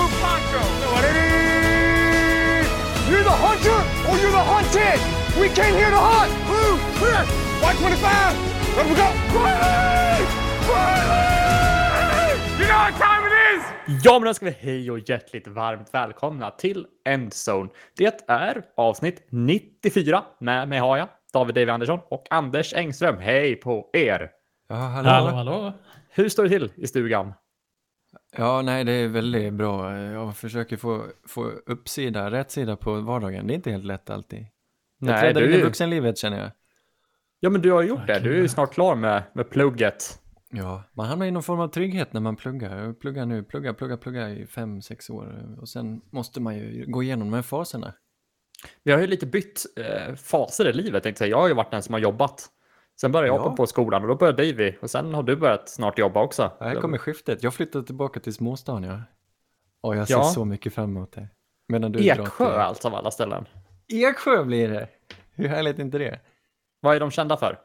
Astro. You're the hunter or you're the hunted. We came here to hunt. Blue, clear. Y25. Let we go. Riley! Riley! You know what time it is? Ja, men då ska vi hej och hjärtligt varmt välkomna till Endzone. Det är avsnitt 94. Med mig har jag David David Andersson och Anders Engström. Hej på er! Ja, hallå. Hallå, hallå. Hur står det till i stugan? Ja, nej, det är väldigt bra. Jag försöker få, få uppsida, rätt sida på vardagen. Det är inte helt lätt alltid. Jag Nej, träder du in i vuxenlivet känner jag. Ja, men du har gjort det. Du är ju snart klar med, med plugget. Ja, man hamnar i någon form av trygghet när man pluggar. Jag pluggar nu, pluggar, pluggar, pluggar i fem, sex år. Och sen måste man ju gå igenom de här faserna. Vi har ju lite bytt eh, faser i livet. Tänkte jag. jag har ju varit den som har jobbat. Sen började jag Ja. hoppa på skolan och då började Davy. Och sen har du börjat snart jobba också. Här kommer skiftet. Jag flyttar tillbaka till småstan, ja. Och jag ser Ja. så mycket fram emot det. Medan du Eksjö till- alltså av alla ställen. Eksjö blir det! Hur härligt är inte det? Vad är de kända för?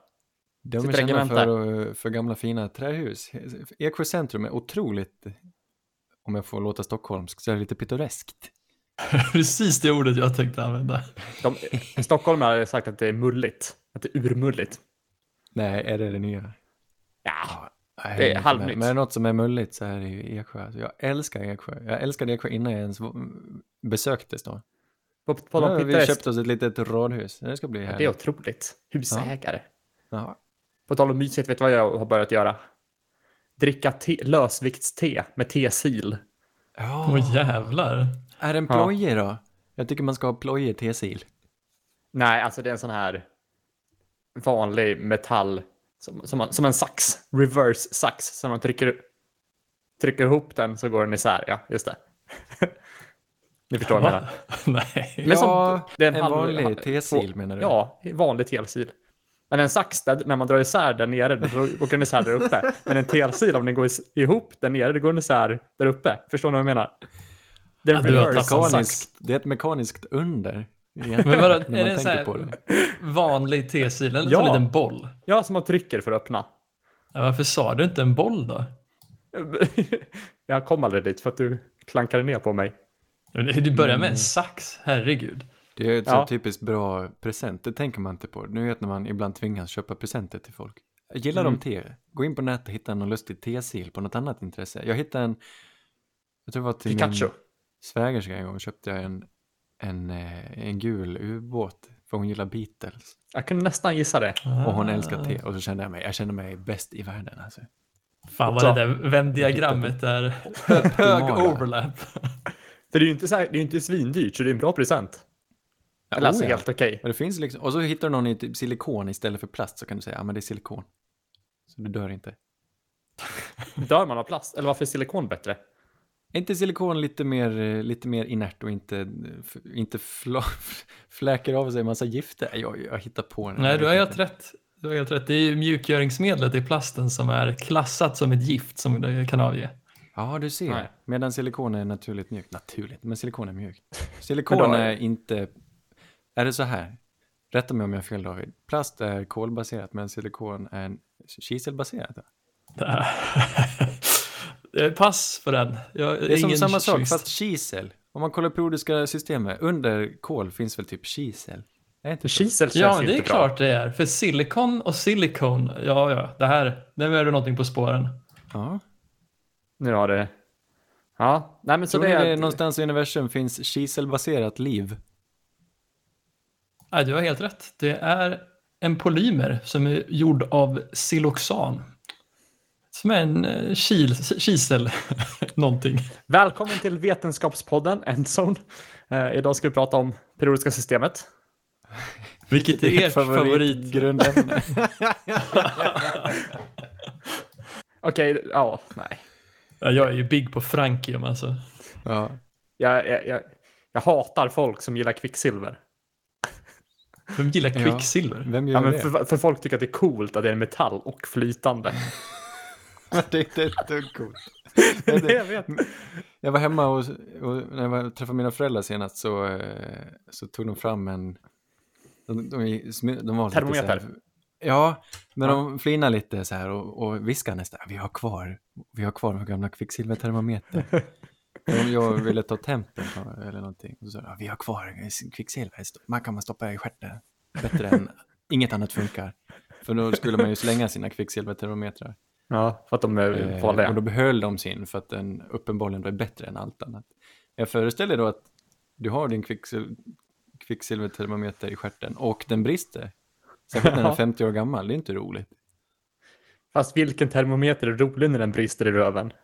De är Sitt kända regemente. för, för gamla fina trähus. Eksjö centrum är otroligt, om jag får låta stockholmsk, så är det lite pittoreskt. Precis det ordet jag tänkte använda. De, Stockholm har sagt att det är mulligt. Att det är urmulligt. Nej, är det det nya? Ja, Nej, Det är halvnytt. med. Men är det något som är mulligt så är det ju Eksjö. Alltså, jag älskar Eksjö. Jag älskade Eksjö innan jag ens besökte stan. på, på har vi pittoresk- köpt oss ett litet radhus. Det ska bli Det är härligt. otroligt. Husägare. Ja. På tal om mysigt, vet du vad jag har börjat göra? Dricka te, lösviktste med tesil. Ja. Åh jävlar. Är det en Ja. plojig då? Jag tycker man ska ha plojig tesil. Nej, alltså det är en sån här vanlig metall som, som, som en sax. Reverse sax. Så man trycker, trycker ihop den så går den isär. Ja, just det. Ni förstår vad jag menar. Nej. Men som- Ja, det är en en halv- vanlig tesil menar du? Ja, vanlig telsil. Men en sax, där, när man drar isär där nere, då åker den isär där uppe. Men en telsil, om den går ihop där nere, då går den isär där uppe. Förstår ni vad jag menar? Det är Ja, reverse tappat sax. Mekaniskt, det är ett mekaniskt under. Men vadå, är det en sån här vanlig tesil eller Ja. en liten boll? Ja, som man trycker för att öppna. Ja, varför sa du inte en boll då? Jag kom aldrig dit för att du klankade ner på mig. Du börjar med en sax, herregud. Det är ett Ja. så typiskt bra present, det tänker man inte på. Nu vet när man ibland tvingas köpa presenter till folk. Gillar Mm. de te? Gå in på nätet och hitta någon lustig tesil på något annat intresse. Jag hittade en, jag tror det var till Pikachu. min svägerska en gång, köpte jag en, en, eh, en gul ubåt, för hon gillar Beatles. Jag kunde nästan gissa det. Och hon Ah. älskar te, och så kände jag mig, jag kände mig bäst i världen alltså. Fan vad det där vändiagrammet är hög overlap. För det är ju inte, så här, det är inte svindyrt, så det är en bra present. Eller alltså oh ja. helt okej. Och det finns liksom, och så hittar du någon i typ silikon istället för plast så kan du säga, ja men det är silikon. Så du dör inte. Dör man av plast? Eller varför är silikon bättre? Är inte silikon lite mer, lite mer inert och inte, inte fla, fläker av sig en massa gifter? Jag, jag hittar på det. Nej, du har helt rätt. Du har helt rätt. Det är ju mjukgöringsmedlet i plasten som är klassat som ett gift som det kan avge. Ja, du ser. Nej. Medan silikon är naturligt mjukt. Naturligt, men silikon är mjukt. Silikon är inte... Är det så här? Rätta mig om jag har fel David. Plast är kolbaserat men silikon är kiselbaserat. Pass på den. Jag, Det är som samma sak jurist. fast kisel. Om man kollar periodiska systemet, under kol finns väl typ kisel? Är inte kisel känns Ja, det är bra. klart det är. För silikon och silikon, ja, ja, det här, nu är du någonting på spåren. Ja. Nu har det... Ja, nej men så Tror det är... det någonstans i universum finns kiselbaserat liv? Nej, du har helt rätt. Det är en polymer som är gjord av siloxan. Som är en eh, kil, kisel, någonting. Välkommen till Vetenskapspodden, Endzone. Eh, idag ska vi prata om periodiska systemet. Vilket är ert favorit. grundämne. Okej, ja, nej. Ja, jag är ju big på frankium alltså. ja. Jag, jag, jag, jag hatar folk som gillar kvicksilver. Vem gillar Ja. kvicksilver? Vem gör Ja, men det? för, för folk tycker att det är coolt att det är en metall och flytande. det är inte ett dugg coolt. det jag vet. Jag var hemma och, och när jag var- träffade mina föräldrar senast så, eh, så tog de fram en... De, de, de, var lite Termometer. Så här, ja, men Ja. de flinade lite så här och, och viskade nästan. Vi har kvar, vi har kvar vår gamla kvicksilvertermometer. Om jag ville ta tempen eller någonting. Och så sa jag, "Ja, vi har kvar kvicksilver. Man kan man stoppa i stjärten. Bättre än inget annat funkar. För då skulle man ju slänga sina kvicksilvertermometrar. Ja, för att de är Eh, farliga. och då behöll de sin för att den uppenbarligen är bättre än allt annat. Jag föreställer då att du har din kvicksil kvicksilvertermometer i stjärten och den brister. Särskilt när den är Ja. 50 år gammal, det är inte roligt. Fast vilken termometer är rolig när den brister i röven?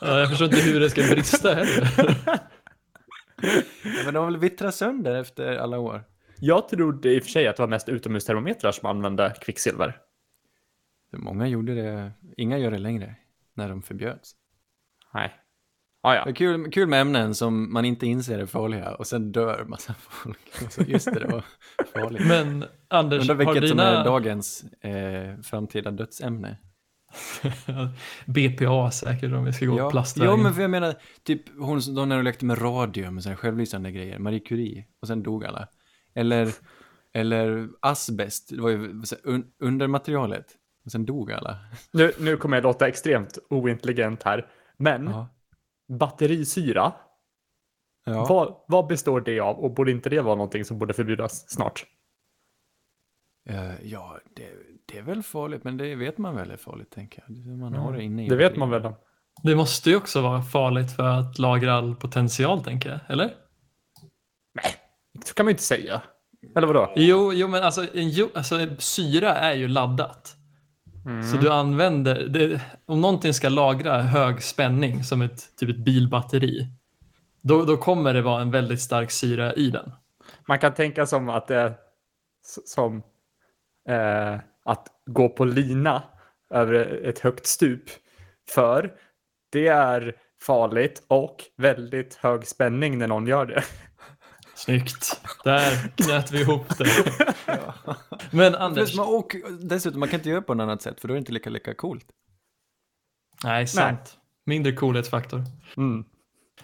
Ja, jag förstår inte hur det ska brista heller. Ja, men de har väl vittrat sönder efter alla år. Jag trodde i och för sig att det var mest utomhustermometrar som använde kvicksilver. Många gjorde det, inga gör det längre, när de förbjöds. Nej. Ah, Det ja. är kul, kul med ämnen som man inte inser är farliga och sen dör massa folk. Och så, just det, det var farligt. Men Anders, Undrar har vilket som är dina dagens eh, framtida dödsämne. BPA säkert om vi ska gå Ja, plastvägen? ja, men för jag menar, typ hon som- när de lekte med radium och så här självlysande grejer, Marie Curie, och sen dog alla. Eller, eller asbest, det var ju så här, un, undermaterialet, och sen dog alla. Nu, nu kommer jag låta extremt ointelligent här. Men Ja. batterisyra, Ja. vad, vad består det av? Och borde inte det vara någonting som borde förbjudas snart? Eh, ja, det, det är väl farligt, men det vet man väl är farligt, tänker jag. Man har det inne i Det vet man väl. Det måste ju också vara farligt för att lagra all potential, tänker jag. Eller? Så kan man ju inte säga. Eller vadå? Jo, jo men alltså, en, alltså syra är ju laddat. Så du använder, det, om någonting ska lagra hög spänning som ett, typ ett bilbatteri, då, då kommer det vara en väldigt stark syra i den. Man kan tänka som att det är som eh, att gå på lina över ett högt stup. För det är farligt och väldigt hög spänning när någon gör det. Snyggt. Där knöt vi ihop det. Men Anders, Plus, man, och dessutom, man kan inte göra på något annat sätt, för då är det inte lika, lika coolt. nej sant. Mindre coolhetsfaktor. Mm.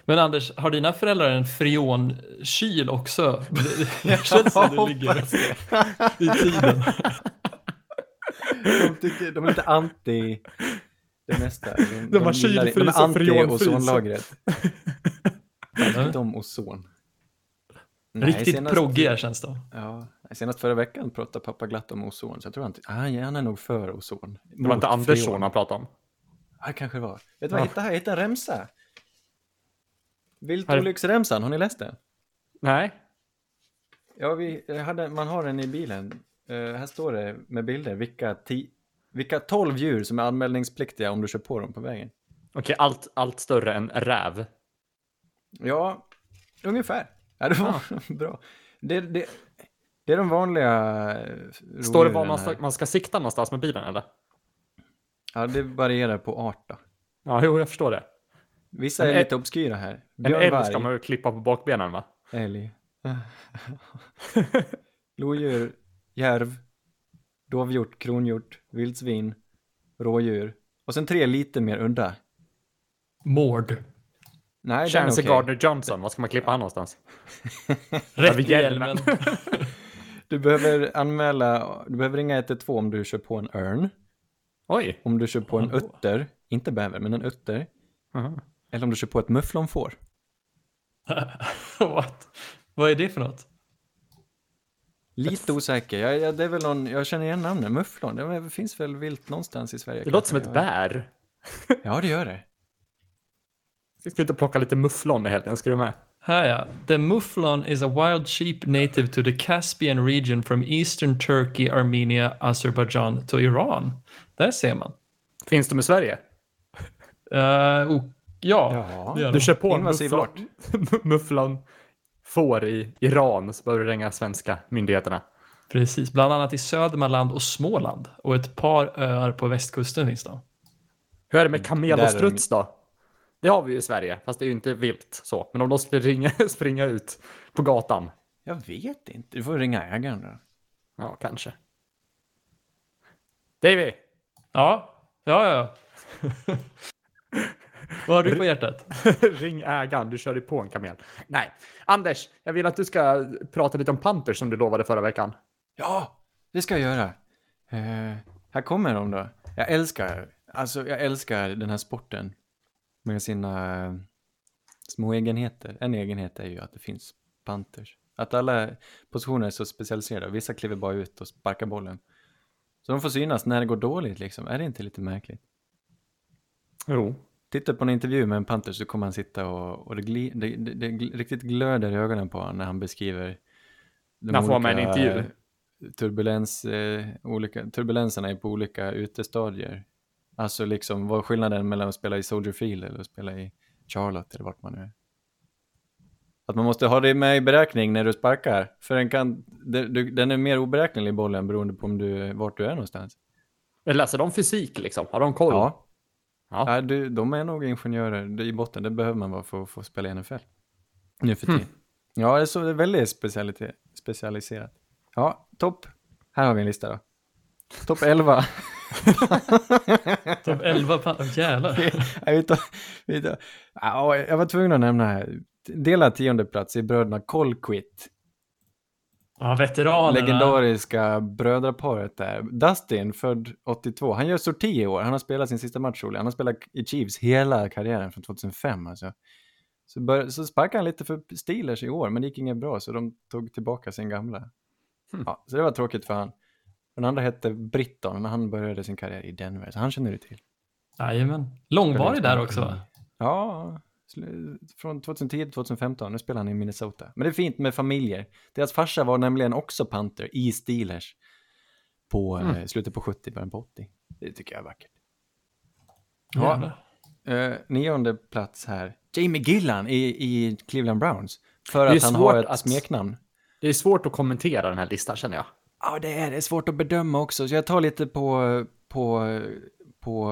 Men Anders, har dina föräldrar en freonkyl också? Det, känns som det ligger i tiden. De, tycker, de är lite anti det mesta. De, De har gillar- kylfrys De är och anti freonfrys. ozonlagret. Inte om ozon. Nej, Riktigt senast- proggiga känns de. Ja, senast förra veckan pratade pappa glatt om ozon, så jag tror han, ah, han är nog för ozon. Det var inte Anders son han pratade om. Ja, kanske det var. Vet du vad jag Ja. hittade här? Jag hittade en remsa. Viltolycksremsan, har ni läst den? Nej. Ja, vi jag hade, man har den i bilen. Eh, här står det med bilder vilka, ti, vilka 12 djur som är anmälningspliktiga om du kör på dem på vägen. Okej, allt, allt större än räv. Ja, ungefär. Ja, det var bra. Det, det, det är de vanliga eh, Står det var man ska, man ska sikta någonstans med bilen eller? Ja, det varierar på art då. Ja, jo, jag förstår det. Vissa En är älg- lite obskyra här. En Björn, älg varg, ska man klippa på bakbenen va? älg. Lodjur, järv, dovhjort, kronhjort, vildsvin, rådjur. Och sen tre lite mer udda. Mord. Nej, Chancey okej. Gardner Johnson, var ska man klippa han någonstans? Rätt i hjälmen. Du behöver anmäla, du behöver ringa 112 om du kör på en örn. Oj. Om du kör på en utter, inte bäver, men en utter. Aha. Eller om du kör på ett mufflonfår. What? Vad är det för något? Lite osäker. Jag, jag, det är väl någon, jag känner igen namnet, mufflon. Det finns väl vilt någonstans i Sverige. Det låter som ett bär. Ja, det gör det. Jag ska ut och plocka lite mufflon i helgen, ska du med? Här ja. The mufflon is a wild sheep native to the Caspian region from eastern Turkey, Armenia, Azerbaijan to Iran. Där ser man. Finns de i Sverige? Uh, oh, ja, Ja. Du kör på en mufflon, mufflon får i Iran så behöver du ringa svenska myndigheterna. Precis, bland annat i Södermanland och Småland. Och ett par öar på västkusten finns de. Hur är det med kamel och struts då? Det har vi ju i Sverige, fast det är ju inte vilt så. Men om de skulle ringa, springa ut på gatan? Jag vet inte. Du får ringa ägaren då. Ja, kanske. Davy, Ja, ja, ja. Vad har du på hjärtat? ring ägaren, du körde på en kamel. Nej, Anders, jag vill att du ska prata lite om Panthers som du lovade förra veckan. Ja, det ska jag göra. Eh, här kommer de då. Jag älskar Alltså, jag älskar den här sporten med sina eh, små egenheter. En egenhet är ju att det finns Panthers. Att alla positioner är så specialiserade. Vissa kliver bara ut och sparkar bollen. Så de får synas när det går dåligt liksom. Är det inte lite märkligt? Jo. Tittar på en intervju med en Panthers så kommer han sitta och, och det, gli, det, det, det riktigt glöder i ögonen på honom när han beskriver de När får med en olika, intervju. eh, Turbulens, eh, olika, turbulenserna är på olika utestadier. Alltså liksom vad är skillnaden mellan att spela i Soldier Field eller att spela i Charlotte eller vart man nu är. Att man måste ha det med i beräkning när du sparkar. För den, kan, den är mer oberäknelig bollen beroende på om du, vart du är någonstans. Läser de fysik liksom? Har de koll? Ja, Ja. Ja, du, de är nog ingenjörer i botten. Det behöver man vara för att få spela i NFL. Nu för tiden. Ja, det är, så, det är väldigt specialiserat. Ja, topp. Här har vi en lista då. Topp 11. Topp 11 pan- oh, jävlar. jag, vet, inte- vet, jag var tvungen att nämna här. Delad tionde plats i bröderna Colquitt. Ja, veteranerna. Legendariska brödraparet där. Dustin, född 82. Han gör sorti i år. Han har spelat sin sista match, Olle. Han har spelat i Chiefs hela karriären från 2005. Alltså. Så, bör, så sparkade han lite för Steelers i år, men det gick inget bra, så de tog tillbaka sin gamla. Ja, så det var tråkigt för han. Den andra hette Britton, när han började sin karriär i Denver, så han känner du till. Jajamän. Långvarig där också? Ja, från 2010 till 2015. Nu spelar han i Minnesota. Men det är fint med familjer. Deras farsa var nämligen också Panther i Steelers på eh, slutet på 70, början på 80. Det tycker jag är vackert. Ja. Eh, nionde plats här. Jamie Gillan i, i Cleveland Browns. För att han har ett att- smeknamn. Det är svårt att kommentera den här listan känner jag. Ja, det är, det är svårt att bedöma också. Så jag tar lite på, på, på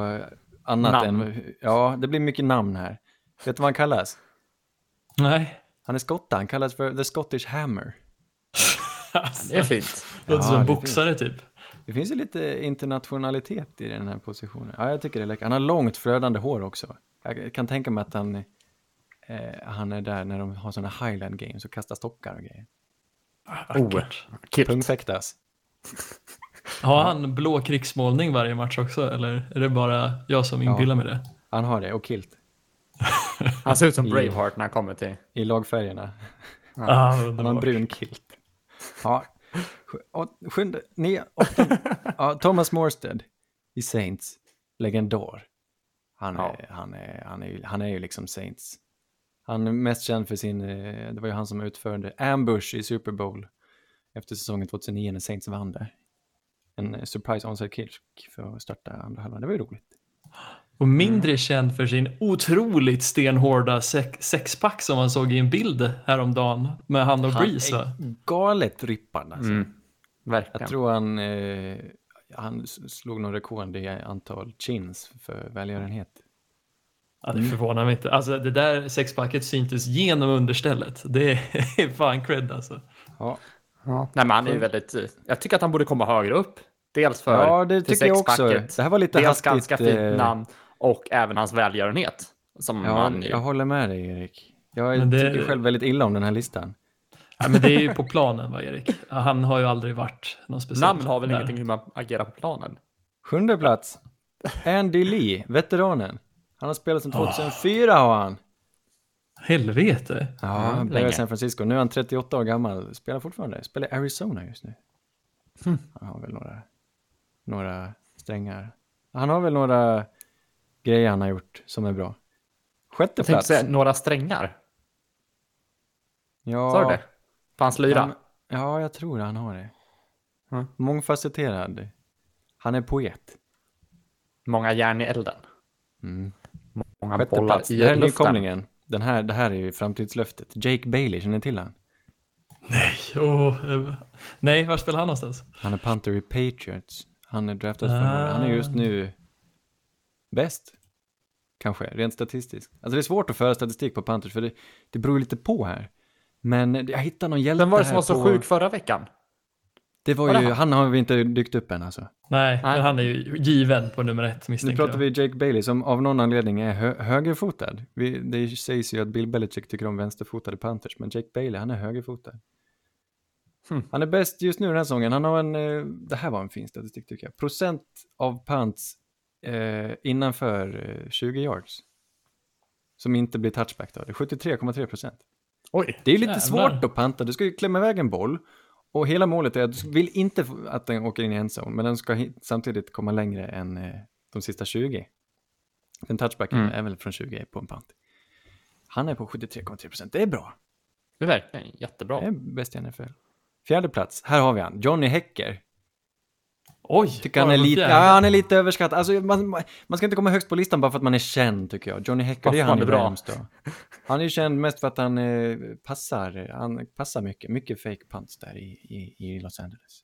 annat Namn. än... Ja, det blir mycket namn här. Vet du vad han kallas? Nej. Han är skotta, han kallas för The Scottish Hammer. Alltså, Det är fint. låter som Ja, är boxare typ. Det finns ju lite internationalitet i den här positionen. Ja, jag tycker det är läckert. Han har långt flödande hår också. Jag kan tänka mig att han, eh, han är där när de har sådana highland games och kastar stockar och grejer. Oh, kilt. Pungfäktas. Har han blå krigsmålning varje match också eller är det bara jag som inbillar mig det? Han har det, och kilt. Han ser ut som Braveheart när han kommer till... I lagfärgerna. Ah, Han har en brun kilt. Ja. Sjunde, nio, åtta. Ja, Thomas Morstead i Saints. Legendar. Han är, han är, han är, ju- han är ju liksom Saints. Han är mest känd för sin, eh, det var ju han som utförde Ambush i Super Bowl efter säsongen 2009 när Saints vann där. En eh, surprise onside kick för att starta andra halvan. Det var ju roligt. Och mindre känd för sin otroligt stenhårda sex sexpack som man såg i en bild häromdagen med han och Han Breeze va? är galet rippad alltså. Mm. Verkligen. Jag tror han, eh, han slog någon rekord i antal chins för välgörenhet. Ja, det förvånar mig inte. Alltså det där sexpacket syntes genom understället. Det är fan cred alltså. Ja, Ja. Nej, men han är ju väldigt... eh, Jag tycker att han borde komma högre upp. Dels för ja det tycker jag också. Det här var lite Dels hastigt. ganska fint eh, namn och även hans välgörenhet. Som Ja, man ju... jag håller med dig Erik. Jag Men det- tycker själv väldigt illa om den här listan. Ja, men det är ju på planen va Erik? Han har ju aldrig varit någon speciell. Namn har väl där. ingenting hur man agerar på planen. Sjunde plats. Andy Lee, veteranen. Han har spelat sedan 2004 har han. Helvete. Ja, han började i. San Francisco. Nu är han 38 år gammal. Spelar fortfarande. Spelar i Arizona just nu. Hm. Han har väl några, några strängar. Han har väl några grejer han har gjort som är bra. Sjätte Jag plats. säga några strängar. Ja, Sa du det? På hans lyra? han- ja, jag tror han har det. Mm. Mångfacetterad. Han är poet. Många järn i elden. Mm. Många Sjätte bollar plats. i Det här är luften. nykomlingen. Den här, det här är ju framtidslöftet. Jake Bailey, känner ni till han? Jo, eh, nej, var spelar han någonstans? Han är punter i Patriots. Han är draftad för Ah. Han är just nu bäst. Kanske, rent statistiskt. Alltså det är svårt att föra statistik på Panthers för det, det beror ju lite på här. Men jag hittade någon hjälte Vem var det som här var så på... sjuk förra veckan? Det var ju, han? han har vi inte dykt upp än alltså. Nej, Nej. men han är ju given på nummer ett Nu misstänker pratar jag. vi Jake Bailey som av någon anledning är hö högerfotad. Vi, det sägs ju att Bill Belichick tycker om vänsterfotade Panthers, men Jake Bailey, han är högerfotad. Hmm. Han är bäst just nu den här säsongen. Han har en, eh, det här var en fin statistik tycker jag. Procent av punts eh, innanför eh, 20 yards. Som inte blir touchback då. Det är 73,3 procent. Oj. Det är lite Jävlar. svårt att panta. Du ska ju klämma iväg en boll. Och hela målet är att du vill inte att den åker in i endzone, men den ska samtidigt komma längre än eh, de sista 20. Den touchbacken Mm. är väl från 20 på en pant. Han är på 73,3 procent. Det är bra. Det är verkligen jättebra. Det är bäst i NFL. Fjärde plats, här har vi han. Johnny Hecker. Oj, Tycker han är lite, ja, han är lite överskattad. Alltså, man, man ska inte komma högst på listan bara för att man är känd, tycker jag. Johnny Hecker, det är han är bra. Då. Han är ju känd mest för att han eh, passar, han passar mycket, mycket fake punts där i, i, i Los Angeles.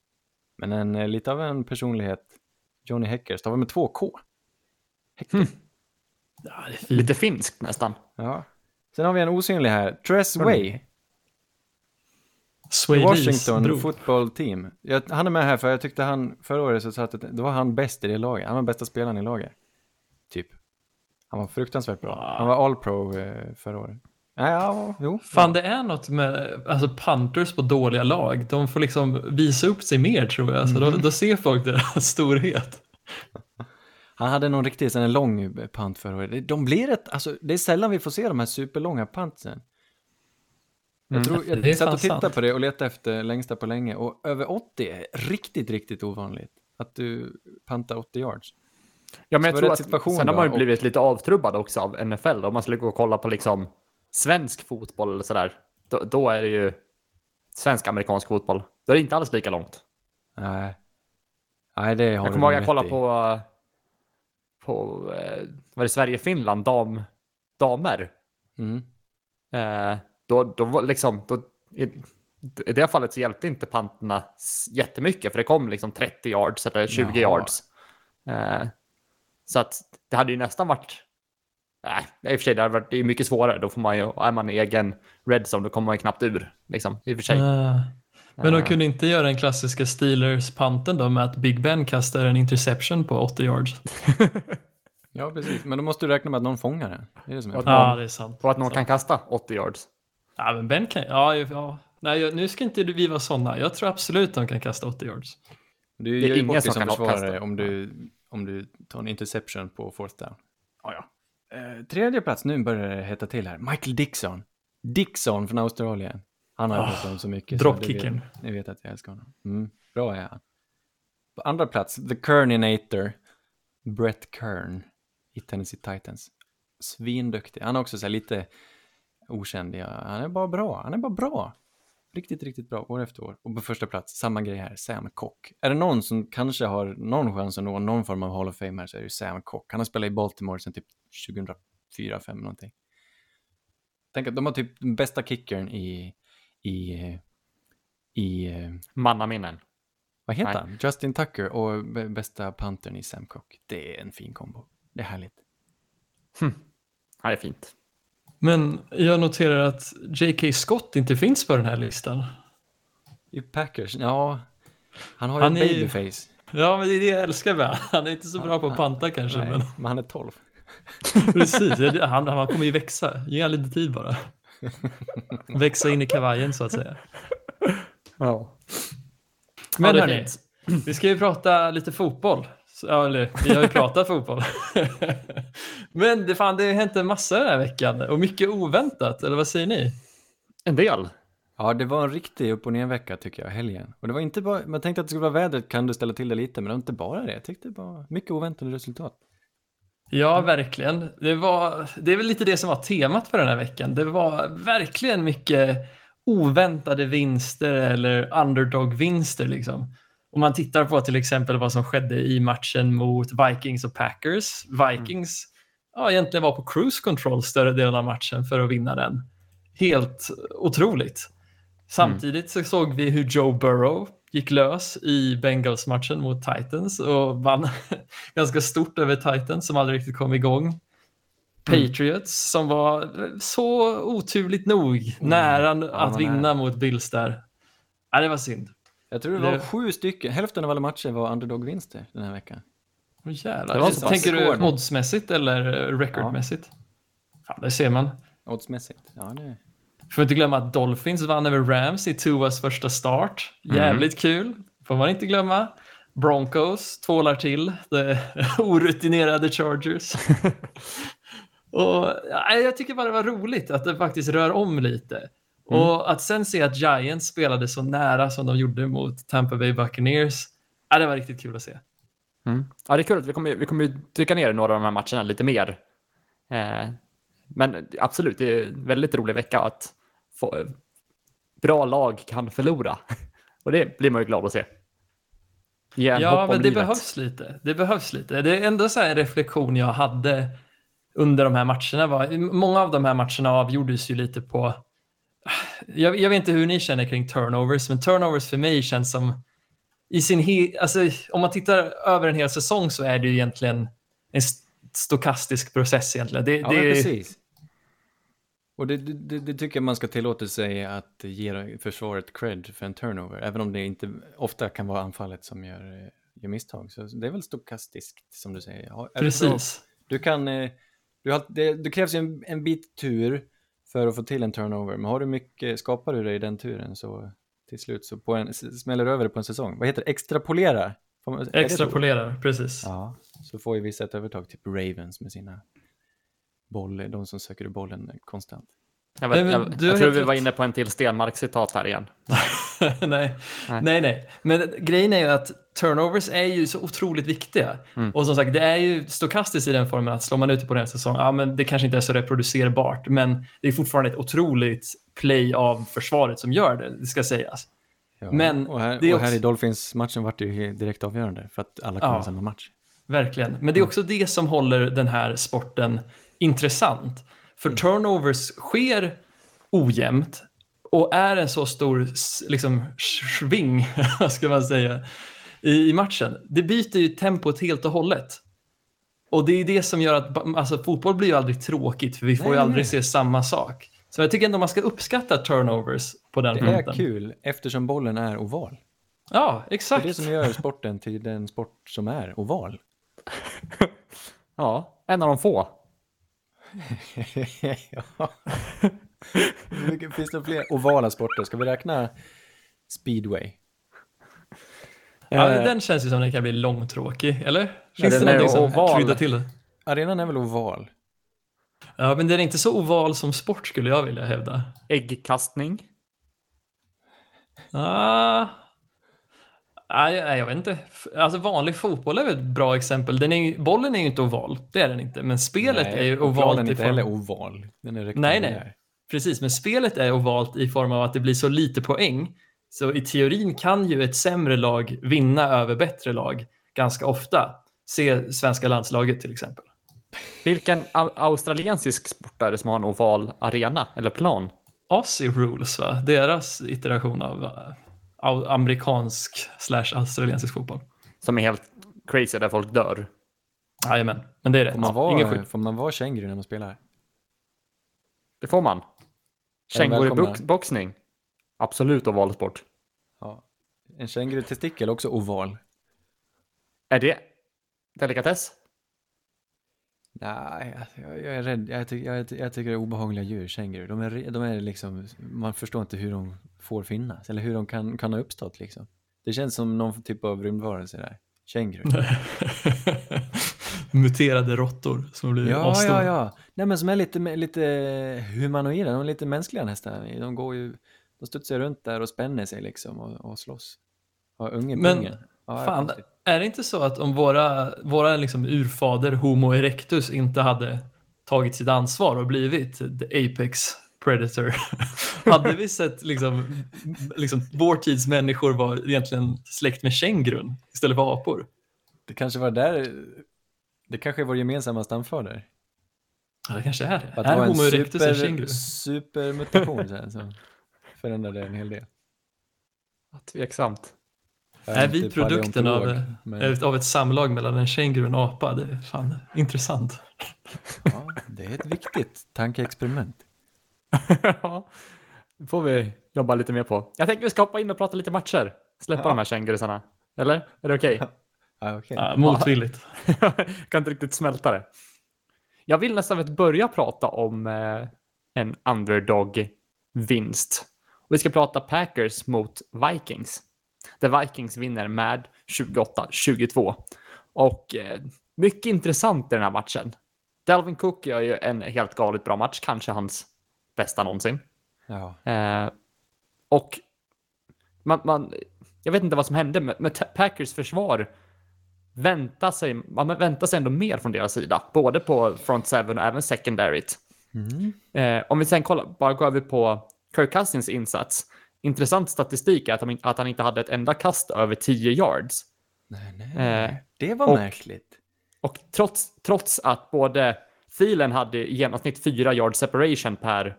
Men en, eh, lite av en personlighet, Johnny Hecker, stavar med två K. Hecker. Ja, är fint. Lite finskt nästan. Ja. Sen har vi en osynlig här, Tress Way. Sway Washington bror. football team. Jag, han är med här för jag tyckte han, förra året så satt det, då var han bäst i det laget. Han var bästa spelaren i laget. Typ. Han var fruktansvärt bra. Wow. Han var all-pro eh, förra året. Ja, ja, jo. Fan, det är något med alltså, punters på dåliga lag. De får liksom visa upp sig mer tror jag. Så då, då ser folk deras storhet. Han hade någon riktigt sån här lång punt förra året. De blir ett, alltså det är sällan vi får se de här superlånga puntsen. Jag, Mm. tror, Det jag satt och tittade sant. på det och letade efter längsta på länge och över 80 är riktigt, riktigt ovanligt. Att du pantar 80 yards. Ja, men jag tror att sen har man ju och- blivit lite avtrubbad också av NFL. Om man skulle gå och kolla på liksom svensk fotboll eller sådär. Då, då är det ju svensk-amerikansk fotboll. Då är det inte alls lika långt. Nej. Nej, det har Jag kommer ihåg att jag kollade på, på eh, Sverige-Finland dam, damer. Mm. Eh, då, då var liksom, då, i, I det fallet så hjälpte inte panterna jättemycket för det kom liksom 30 yards eller 20 Jaha. yards. Eh, så att det hade ju nästan varit Nej, i och för sig, det hade varit det är mycket svårare. Då får man ju, är man i egen red zone, då kommer man ju knappt ur. Liksom, I och för sig. Ah. Men de Eh, kunde inte göra den klassiska Steelers-panten då med att Big Ben kastar en interception på 80 yards? Ja, precis. Men då måste du räkna med att någon fångar den. Det är det som är Ja, det är sant. Och att någon kan kasta 80 yards. Ja, men Ben kan... Ja, ja. Nej, jag- nu ska inte vi vara sådana. Jag tror absolut de kan kasta 80 yards. Du Det är ingen som kan försvarare om du, om du tar en interception på fourth down. Ja, ja. Eh, tredje plats, nu börjar det hetta till här. Michael Dixon. Dixon från Australien. Han har jag pratat om så mycket. så dropkicken. Ni vet att jag älskar honom. Mm, bra är han. På andra plats, The Kerninator. Brett Kern i Tennessee Titans. Svinduktig. Han är också så här lite okänd. Han är bara bra. Han är bara bra. Riktigt, riktigt bra år efter år. Och på första plats, samma grej här, Sam Cock. Är det någon som kanske har någon chans att nå någon form av Hall of Fame här så är det ju Sam Cock. Han har spelat i Baltimore sedan typ 2004, 2005 någonting. Tänk att de har typ den bästa kickern i, i, i, Mannaminnen. vad heter Nej. han? Justin Tucker och bästa pantern i Sam Cock. Det är en fin kombo. Det är härligt. Ja, det är fint. Men jag noterar att J.K. Scott inte finns på den här listan. I Packers, ja. Han har ju Han en är ju- babyface. Ja, men det är det jag älskar med. Han är inte så bra på att panta kanske, Nej, men men han är 12. precis. Han, han kommer ju växa. Ge honom lite tid bara. Växa in i kavajen så att säga. Ja. Men Ja, hörni, vi ska ju prata lite fotboll. Så- Ja, eller vi har ju pratat fotboll. Men det, fan, det har hänt en massa den här veckan och mycket oväntat, eller vad säger ni? En del. Ja, det var en riktig upp och ner vecka tycker jag, helgen. Och det var inte bara, man tänkte att det skulle vara vädret kan du ställa till det lite, men det var inte bara det. Jag tyckte det var mycket oväntade resultat. Ja, verkligen. Det, var, det är väl lite det som var temat för den här veckan. Det var verkligen mycket oväntade vinster eller underdog-vinster. Liksom. Om man tittar på till exempel vad som skedde i matchen mot Vikings och Packers. Vikings ja, egentligen var på cruise control större delen av matchen för att vinna den. Helt otroligt. Samtidigt så såg vi hur Joe Burrow gick lös i Bengals-matchen mot Titans och vann ganska stort över Titans som aldrig riktigt kom igång. Patriots som var så oturligt nog nära att var vinna nära. mot Bills där. Ja, det var synd. Jag tror det var Det- sju stycken, hälften av alla matcher var underdog-vinster den här veckan. Åh, jävlar. Det var så. Tänker du oddsmässigt eller recordmässigt? Ja. det ser man. Oddsmässigt. Ja, det... Får inte glömma att Dolphins vann över Rams i Tuas första start. Jävligt kul. Får man inte glömma. Broncos tvålar till, det orutinerade Chargers. och, ja, jag tycker bara det var roligt att det faktiskt rör om lite. Och att sen se att Giants spelade så nära som de gjorde mot Tampa Bay Buccaneers, ja, det var riktigt kul att se. Mm. Ja, det är kul att vi kommer, vi kommer dyka ner i några av de här matcherna lite mer. Eh, men absolut, det är en väldigt rolig vecka att få, bra lag kan förlora. Och det blir man ju glad att se. Ge en Ja, men det livet. behövs lite. Det behövs lite. Det är ändå så här en reflektion jag hade under de här matcherna. Var, många av de här matcherna avgjordes ju lite på... Jag, jag vet inte hur ni känner kring turnovers, men turnovers för mig känns som... I sin he, alltså, om man tittar över en hel säsong så är det ju egentligen en st- stokastisk process egentligen. Det, Ja, det, precis. Och det, det, det tycker jag man ska tillåta sig att ge försvaret cred för en turnover, även om det inte ofta kan vara anfallet som gör, gör misstag. Så det är väl stokastiskt som du säger. Ja, precis. Du kan, eh, du har, det, det krävs ju en, en bit tur för att få till en turnover, men har du mycket, skapar du dig i den turen så till slut så på en, smäller du över det på en säsong. Vad heter det? Extrapolera? Extrapolerar, precis. Ja, så får ju vissa ett övertag, typ Ravens med sina boll, de som söker bollen konstant. Jag, vet, Nej, jag, du jag tror vi var inne på en till Stenmark-citat här igen. nej. Nej. nej, nej. Men grejen är ju att turnovers är ju så otroligt viktiga. Mm. Och som sagt, det är ju stokastiskt i den formen att slår man ut på den säsongen, ja men det kanske inte är så reproducerbart, men det är fortfarande ett otroligt play av försvaret som gör det, det ska sägas. Ja, Men och här, det är och här också- i Dolphins-matchen vart det ju direkt avgörande för att alla kom Ja. i samma match. Verkligen. Men det är också det som håller den här sporten intressant. För turnovers sker ojämnt och är en så stor liksom, sving, ska man säga, i, i matchen. Det byter ju tempot helt och hållet. Och det är det som gör att alltså, fotboll blir ju aldrig tråkigt för vi får Nej, ju aldrig nej. se samma sak. Så jag tycker ändå man ska uppskatta turnovers på den Det punkten. är kul eftersom bollen är oval. Ja, Det är exakt. det som gör sporten till den sport som är oval. Ja, en av de få. ja. Mycket- Finns det fler ovala sporter? Ska vi räkna speedway? Ja, Eh, den känns ju som den kan bli långtråkig, eller? Finns det någonting som oval. kryddar till det? Arenan är väl oval? Ja, men den är inte så oval som sport skulle jag vilja hävda. Äggkastning. Ah. Nej, jag vet inte. Alltså vanlig fotboll är väl ett bra exempel. Den är, bollen är ju inte oval, det är den inte. Men spelet Nej, är ju ovalt är i inte heller oval. Den är Nej, nej. Precis, men spelet är ovalt i form av att det blir så lite poäng. Så i teorin kan ju ett sämre lag vinna över bättre lag ganska ofta. Se svenska landslaget till exempel. Vilken au- australiensisk sport är det som har en oval arena eller plan? Aussie Rules, va? Deras iteration av au- amerikansk slash australiensisk fotboll. Som är helt crazy där folk dör. Jajamän, men det är rätt. Får man, Ingen vara, skit. får man vara känguru när man spelar? Det får man. välkomna. Känguruboxning. Absolut oval sport. Ja. En kängurutestikel är också oval. Är det delikatess? Nej, alltså, jag, jag är rädd. Jag, tycker- jag, jag tycker det är obehagliga djur, känguru. De är, de är liksom, man förstår inte hur de får finnas, eller hur de kan, kan ha uppstått liksom. Det känns som någon typ av rymdvarelse där. Känguru. Muterade råttor som blir Ja, asstora. ja, ja. Nej, men som är lite, lite humanoida, de är lite mänskliga nästan. De går ju, de studsar runt där och spänner sig liksom och, och slåss. Och unge Men, pungen. Ja, Fan, är det inte så att om våra, våra liksom urfader Homo erectus inte hade tagit sitt ansvar och blivit the apex predator, hade vi sett liksom, liksom vår tids människor var egentligen släkt med kängurun istället för apor? Det kanske var där, det kanske är vår gemensamma stamfader. Ja, det kanske är det. Att är en Homo erectus en super, känguru? supermutation så här, som förändrade en hel del. Tveksamt. Är vi produkten av, men av ett samlag mellan en känguru och en apa? Det är fan intressant. ja, det är ett viktigt tankeexperiment. Ja, det får vi jobba lite mer på. Jag tänker vi ska hoppa in och prata lite matcher. Släppa Ja. de här kängurusarna. Eller? Är det okej? Ja, okej. Ja, motvilligt. Jag kan inte riktigt smälta det. Jag vill nästan börja prata om eh, en underdog-vinst. Och Vi ska prata Packers mot Vikings. Där Vikings vinner med 28-22. Och eh, mycket intressant i den här matchen. Dalvin Cook gör ju en helt galet bra match, kanske hans bästa någonsin. Ja. Eh, och man, man, jag vet inte vad som hände, men, men Packers försvar väntar sig, man väntar sig ändå mer från deras sida, både på front seven och även secondaryt. Mm. Eh, om vi sen kollar, bara går över på Kirk Cousins insats. Intressant statistik är att han, att han inte hade ett enda kast över 10 yards. Nej, nej. Eh, det var och- märkligt. Och trots, trots att både Thielen hade i genomsnitt 4 yard separation per,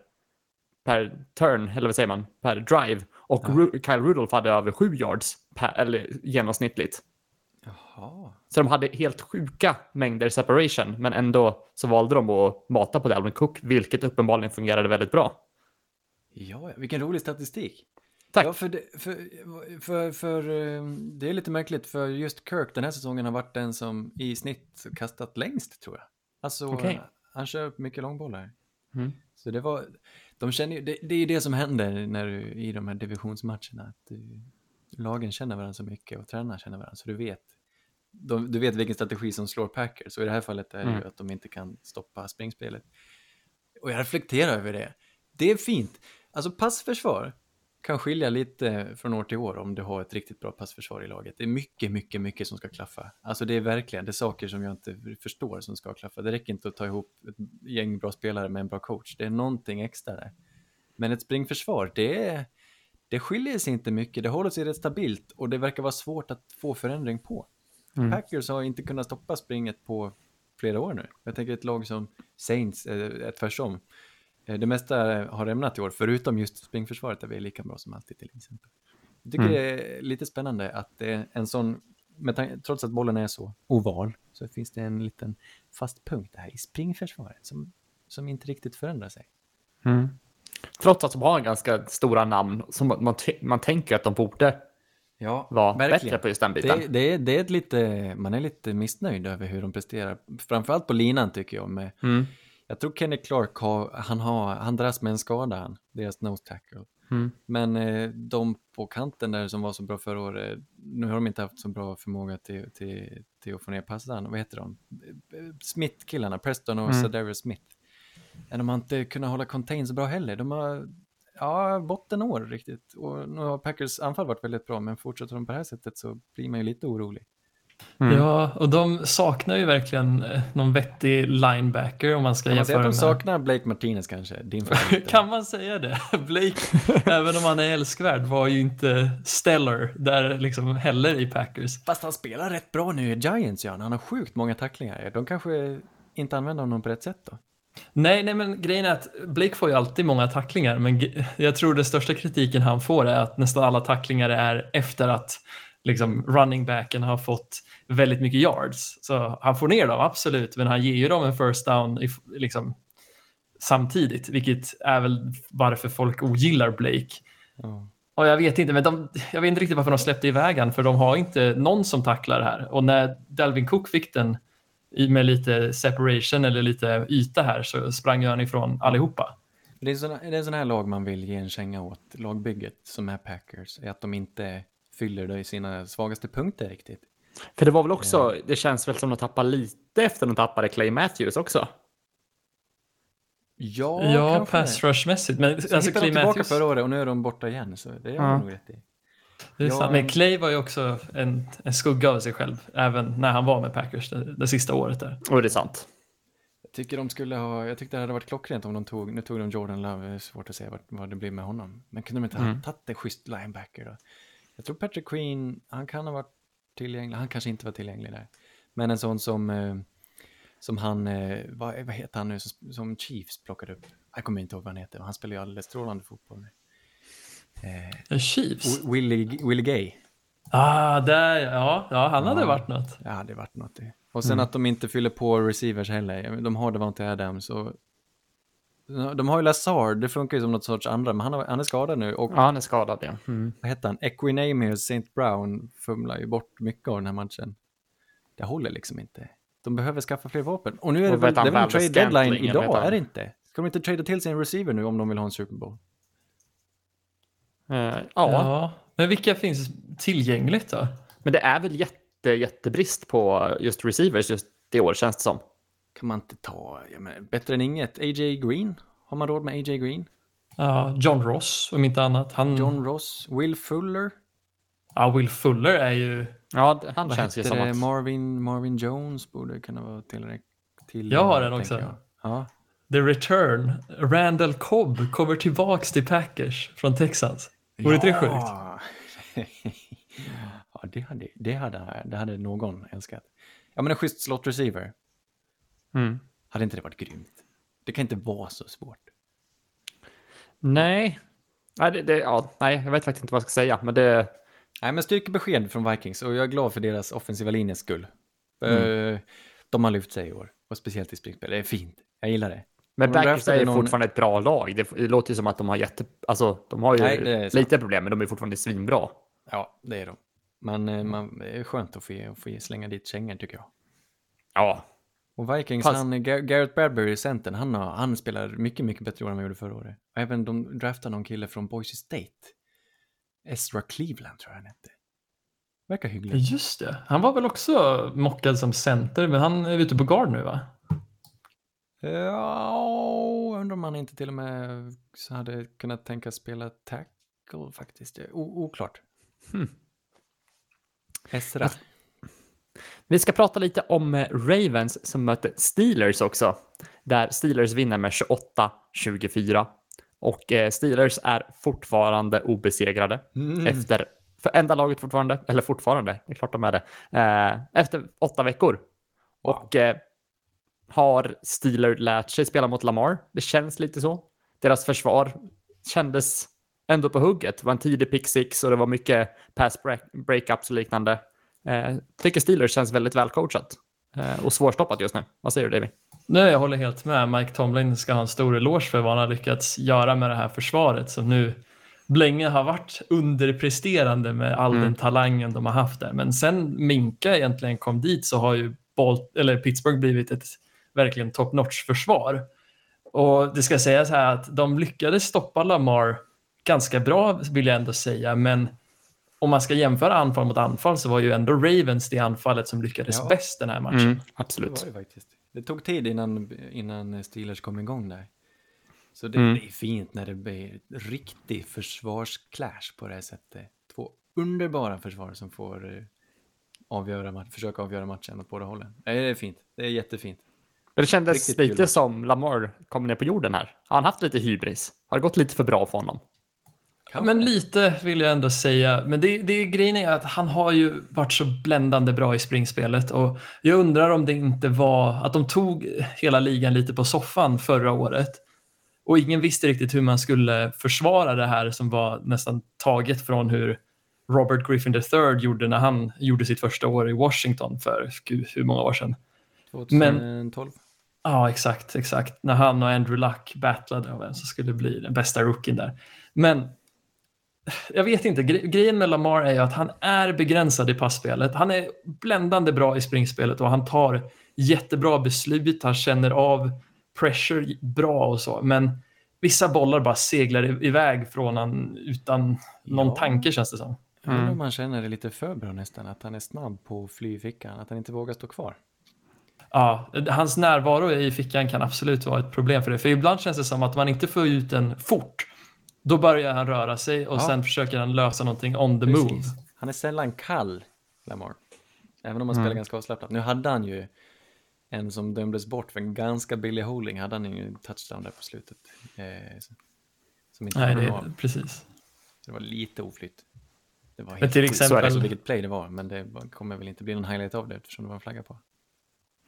per turn, eller vad säger man, per drive. Och Ru- Kyle Rudolph hade över 7 yards per, eller genomsnittligt. Jaha. Så de hade helt sjuka mängder separation, men ändå så valde de att mata på Dalvin Cook, vilket uppenbarligen fungerade väldigt bra. Ja, vilken rolig statistik. Tack. Ja, för, det, för, för, för eh, det är lite märkligt, för just Kirk den här säsongen har varit den som i snitt kastat längst, tror jag. Alltså, Okej. han kör mycket långbollar. Mm. Så det var, de känner ju, det, det är ju det som händer när du, i de här divisionsmatcherna, att du, lagen känner varandra så mycket och tränarna känner varandra, så du vet, de, du vet vilken strategi som slår Packers, och i det här fallet är det ju Mm. att de inte kan stoppa springspelet. Och jag reflekterar över det. Det är fint. Alltså passförsvar kan skilja lite från år till år om du har ett riktigt bra passförsvar i laget. Det är mycket, mycket, mycket som ska klaffa. Alltså det är verkligen, det är saker som jag inte förstår som ska klaffa. Det räcker inte att ta ihop ett gäng bra spelare med en bra coach. Det är någonting extra där. Men ett springförsvar, det är, det skiljer sig inte mycket. Det håller sig rätt stabilt och det verkar vara svårt att få förändring på. Mm. Packers har inte kunnat stoppa springet på flera år nu. Jag tänker ett lag som Saints eh, är tvärsom. Eh, Det mesta har rämnat i år, förutom just springförsvaret där vi är lika bra som alltid till exempel. Jag tycker Mm. det är lite spännande att det är en sån, trots att bollen är så oval, så finns det en liten fast punkt här i springförsvaret som, som inte riktigt förändrar sig. Mm. Trots att de har ganska stora namn som man, man, tänker att de borde Ja, vara bättre på just den biten. Det, det, är, det är lite, man är lite missnöjd över hur de presterar, framförallt på linan tycker jag. Med, Mm. Jag tror Kenny Clark har, han, har, han dras med en skada, han, deras nose tackle. Mm. Men eh, de på kanten där som var så bra förra året, nu har de inte haft så bra förmåga till, till, till att få ner passaren. Vad heter de? Smith-killarna, Preston och Mm. Sadarius Smith. De har inte kunnat hålla contain så bra heller. De har, ja, bottenår riktigt. Och nu har Packers anfall varit väldigt bra, men fortsätter de på det här sättet så blir man ju lite orolig. Mm. Ja, och de saknar ju verkligen eh, någon vettig linebacker om man ska Kan man säga jämföra att de saknar Blake Martinez kanske? Din. Kan man säga det? Blake, även om han är älskvärd, var ju inte stellar där liksom heller i Packers. Fast han spelar rätt bra nu i Giants, Jan. Han har sjukt många tacklingar. De kanske inte använder honom på rätt sätt då? Nej, nej, men grejen är att Blake får ju alltid många tacklingar, men jag tror den största kritiken han får är att nästan alla tacklingar är efter att liksom, running backen har fått väldigt mycket yards. Så han får ner dem, absolut, men han ger ju dem en first down i, liksom, samtidigt, vilket är väl varför folk ogillar Blake. Ja. Och jag vet inte, men de, jag vet inte riktigt varför de släppte iväg han, för de har inte någon som tacklar här. Och när Dalvin Cook fick den med lite separation eller lite yta här så sprang han ifrån allihopa. Det är, såna, det är en sån här lag man vill ge en känga åt, lagbygget som är Packers, är att de inte fyller det i sina svagaste punkter riktigt. För det var väl också, det känns väl som de tappar lite efter de tappade Clay Matthews också. Ja, Ja, pass rush-mässigt. Men Så alltså Clay de tillbaka Matthews, förra året och nu är de borta igen, så det är Ja. nog rätt i. det är Ja, men Clay var ju också en, en skugga av sig själv, även när han var med Packers det, det sista året där. Och det är sant. Jag tycker de skulle ha, jag tyckte det hade varit klockrent om de tog, nu tog de Jordan Love, det är svårt att säga vad, vad det blir med honom. Men kunde de inte ha Mm. tagit en schysst linebacker då? Jag tror Patrick Queen, han kan ha varit tillgänglig, han kanske inte var tillgänglig där. Men en sån som, eh, som han, eh, vad, vad heter han nu, som, som Chiefs plockade upp? Jag kommer inte ihåg vad han heter, han spelar ju alldeles strålande fotboll nu. Eh, Chiefs? Wi- Willie, Willie Gay. Ah, där, ja, ja, han hade Ja. varit något. Ja, det varit något det. Och sen att de inte fyller på receivers heller. De har Devontae Adams och de har ju Lazard, det funkar ju som något sorts andra, men han, har, han är skadad nu och Ja, han är skadad ja. Mm. vad heter han? Equinamius St. Brown fumlar ju bort mycket av den här matchen. Det håller liksom inte. De behöver skaffa fler vapen. Och nu är det Och väl, vet han det är väl en trade deadline idag, är det inte? Ska de inte trada till sig en receiver nu om de vill ha en Super Bowl? Eh, ja, Ja, Men vilka finns tillgängligt då? Men det är väl jätte, jättebrist på just receivers just i år känns det som. Kan man inte ta, ja, men, bättre än inget, AJ Green? Har man råd med AJ Green? Ja, John Ross om inte annat. Han, John Ross, Will Fuller? Ja, Will Fuller är ju... Ja, han Vad känns ju som att... Marvin, Marvin Jones borde kunna vara tillräckligt. Till, Jag har den också. jag. Ja. The Return. Randall Cobb kommer tillbaks till Packers från Texans. Vore inte det sjukt? Ja, ja det, hade, det, hade, det hade någon älskat. Ja, men en schysst slot receiver. Mm. Hade inte det varit grymt? Det kan inte vara så svårt. Nej. Nej, det, det, ja, nej, jag vet faktiskt inte vad jag ska säga, men det... Nej, men styrkebesked från Vikings och jag är glad för deras offensiva linjes skull. Mm. Eh, De har lyft sig i år och speciellt i springspel. Det är fint. Jag gillar det. Men de är någon- fortfarande ett bra lag. Det, det låter ju som att de har jätte... Alltså, de har ju Nej, lite problem, men de är fortfarande svinbra. Ja, det är de. Men eh, man, det är skönt att få, ge- att få ge- slänga dit kängor tycker jag. Ja. Och Vikings, Pass. han, Gar- Garrett Bradbury, centern, han, har, han spelar mycket, mycket bättre i år än vad han gjorde förra året. Och även de draftade någon kille från Boise State. Ezra Cleveland tror jag han hette. Verkar hygglig. Just det. Han var väl också mockad som center, men han är ute på guard nu va? Ja, undrar om han inte till och med så hade kunnat tänka spela tackle faktiskt. O- oklart. Hmm. Ezra. Vi ska prata lite om eh, Ravens som möter Steelers också. Där Steelers vinner med 28-24. Och eh, Steelers är fortfarande obesegrade. Mm. Efter, för enda laget fortfarande, eller fortfarande, det är klart de är det, eh, efter åtta veckor. Och eh, har Steelers lärt sig spela mot Lamar? Det känns lite så. Deras försvar kändes ändå på hugget. Det var en tidig pick six och det var mycket pass break, breakups och liknande. Eh, tycker Steelers känns väldigt välcoachat eh, och svårstoppat just nu. Vad säger du David? Nej, jag håller helt med. Mike Tomlin ska ha en stor eloge för vad han har lyckats göra med det här försvaret som nu länge har varit underpresterande med all Mm. den talangen de har haft där. Men sen Minka egentligen kom dit så har ju Balt eller Pittsburgh blivit ett verkligen top notch försvar. Och det ska sägas här att de lyckades stoppa Lamar ganska bra vill jag ändå säga, men om man ska jämföra anfall mot anfall så var ju ändå Ravens det anfallet som lyckades Ja. bäst den här matchen. Mm, Det absolut. var det faktiskt. Det tog tid innan, innan Steelers kom igång där. Så det, Mm. det är fint när det blir riktig försvarsclash på det här sättet. Två underbara försvar som får eh, avgöra, försöka avgöra matchen åt båda hållen. Nej, det är fint. Det är jättefint. Men det kändes Riktigt kul lite match. som Lamar kom ner på jorden här. Har han haft lite hybris? Har det gått lite för bra för honom? Ja, men lite vill jag ändå säga. Men det, det grejen är att han har ju varit så bländande bra i springspelet och jag undrar om det inte var att de tog hela ligan lite på soffan förra året och ingen visste riktigt hur man skulle försvara det här som var nästan taget från hur Robert Griffin III gjorde när han gjorde sitt första år i Washington för gud, hur många år sedan. 2012. Ja, exakt, exakt. När han och Andrew Luck battlade om vem som skulle bli den bästa rookien där. Men jag vet inte, gre- grejen med Lamar är ju att han är begränsad i passspelet. Han är bländande bra i springspelet och han tar jättebra beslut. Han känner av pressure bra och så. Men vissa bollar bara seglar iväg från han utan någon Ja. tanke känns det som. Jag undrar Mm. om man känner det lite för bra nästan, att han är snabb på att fly i fickan, att han inte vågar stå kvar. Ja, hans närvaro i fickan kan absolut vara ett problem för det. För ibland känns det som att man inte får ut den fort. Då börjar han röra sig och Ja. sen försöker han lösa någonting on the move. Precis. Han är sällan kall, Lamar. Även om han Mm. spelar ganska avslappnat. Nu hade han ju en som dömdes bort för en ganska billig holding, hade han ju en touchdown där på slutet. Eh, som inte Nej, det av. är precis. Det var lite oflytt. Det var Men till sjukt. Så är det, exempel- vilket play det var, men det var- kommer väl inte bli någon highlight av det eftersom det var en flagga på.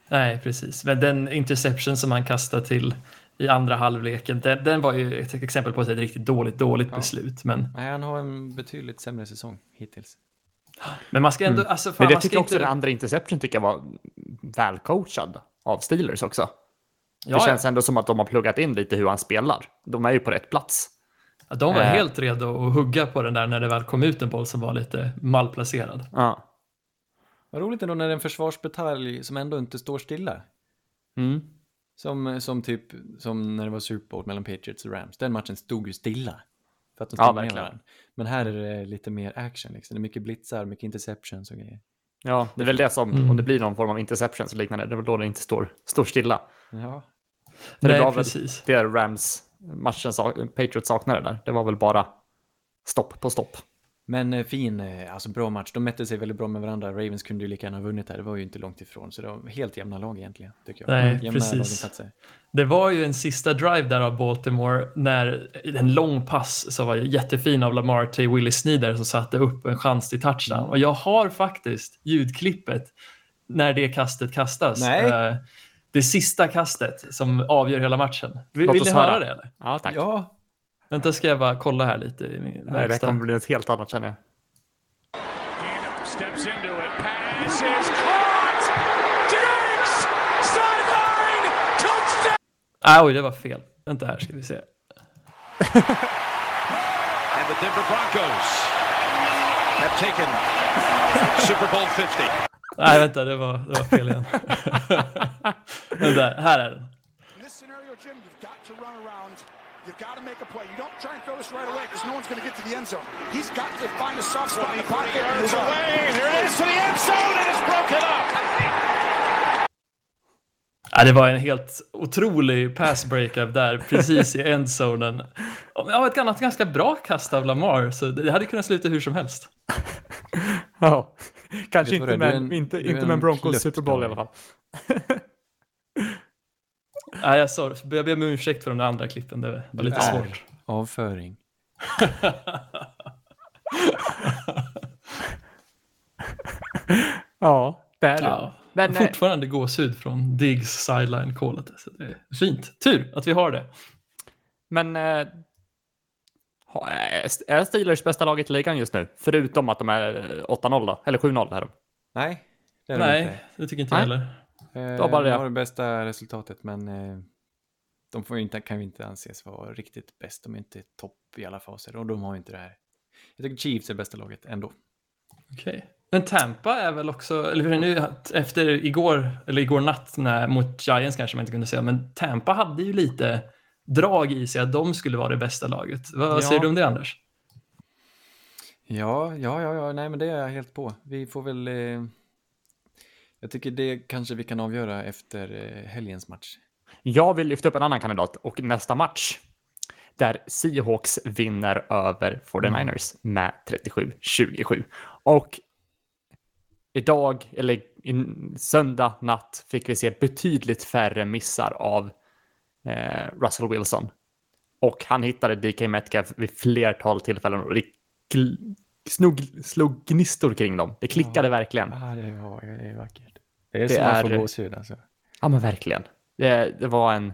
Nej, precis. Men den interception som han kastade till i andra halvleken, den, den var ju ett exempel på ett riktigt dåligt, dåligt Ja. beslut. Men, Nej, han har en betydligt sämre säsong hittills. men man ska ändå... Alltså, fan, Men det tycker jag också inte... den andra interception tycker jag var välcoachad av Steelers också. Ja, det känns ändå som att de har pluggat in lite hur han spelar. De är ju på rätt plats. ja, de var Eh. helt redo att hugga på den där när det väl kom ut en boll som var lite malplacerad. Ja. Vad roligt ändå när det är en försvarsbatalj som ändå inte står stilla. Mm. Som, som typ, som när det var Super Bowl mellan Patriots och Rams. Den matchen stod ju stilla. För att de Ja, ner verkligen. varandra. Men här är det lite mer action. Liksom. Det är mycket blitzar, mycket interceptions och grejer. Ja, det är väl det som, Mm. om det blir någon form av interceptions och liknande, det är väl då det inte står, står stilla. Ja, För det Nej, var väl precis. det Rams-matchen sak- Patriots saknade där. Det var väl bara stopp på stopp. Men eh, fin, eh, alltså bra match. De mätte sig väldigt bra med varandra. Ravens kunde ju lika gärna ha vunnit här. Det var ju inte långt ifrån. Så det var helt jämna lag egentligen, tycker jag. Nej, jämna precis. Det var ju en sista drive där av Baltimore när en lång pass som var jättefin av Lamar till Willie Sneader som satte upp en chans till touchdown. Mm. Och jag har faktiskt ljudklippet när det kastet kastas. Nej. Eh, Det sista kastet som avgör hela matchen. Vill, vill ni höra höra. det? Eller? Ja, tack. Ja, Vänta, ska jag bara kolla här lite i min Nej, det kommer bli något helt annat känner jag. Ah, oj, det var fel. Vänta här ska vi se. And the Denver Broncos have taken Super Bowl 50. Nej, vänta, det var, det var fel igen. vänta, här är den. In this scenario, Jim, you've got to run around. You've got to make a play. You don't try and throw this right away because no one's going to get to the end zone. He's got to find a soft spot in the pocket. Yards away. Here it is to the end zone and it's broken up. Ja, det var en helt otrolig pass breakup där, precis i endzonen. Ja, ett annat ganska bra kast av Lamar, så det hade kunnat sluta hur som helst. Ja, kanske inte med, en- inte, inte med en Broncos Super Bowl i alla fall. Nej, jag, sa, jag ber om ursäkt för de där andra klippen, det var lite är svårt. avföring. Ja, det är det. Ja, Men, eh, fortfarande gåshud från Diggs sideline-callet. Så det är fint. Tur att vi har det. Men eh, ha- är Steelers bästa laget i ligan just nu? Förutom att de är eh, 8-0 då? Eller 7-0 är de. Nej, det är de Nej, inte. det tycker inte jag Nej. heller. Eh, var bara de det. har det bästa resultatet, men eh, de får inte, kan ju inte anses vara riktigt bäst. De är inte topp i alla faser och de har ju inte det här. Jag tycker Chiefs är bästa laget ändå. Okej. Men Tampa är väl också, eller hur är det nu, efter igår, eller igår natt när, mot Giants kanske man inte kunde säga, men Tampa hade ju lite drag i sig att de skulle vara det bästa laget. Vad Ja. säger du om det Anders? Ja, ja, ja, ja, nej men det är jag helt på. Vi får väl... Eh, jag tycker det kanske vi kan avgöra efter eh, helgens match. Jag vill lyfta upp en annan kandidat och nästa match där Seahawks vinner över 49ers med 37-27. Och idag, eller i söndag natt, fick vi se betydligt färre missar av eh, Russell Wilson. Och han hittade DK Metcalf vid flertal tillfällen och det snog, slog gnistor kring dem. Det klickade verkligen. Ja, det, var, det är vackert. Det är Det som att få är- gåshud alltså. Ja, men verkligen. Det, det var en,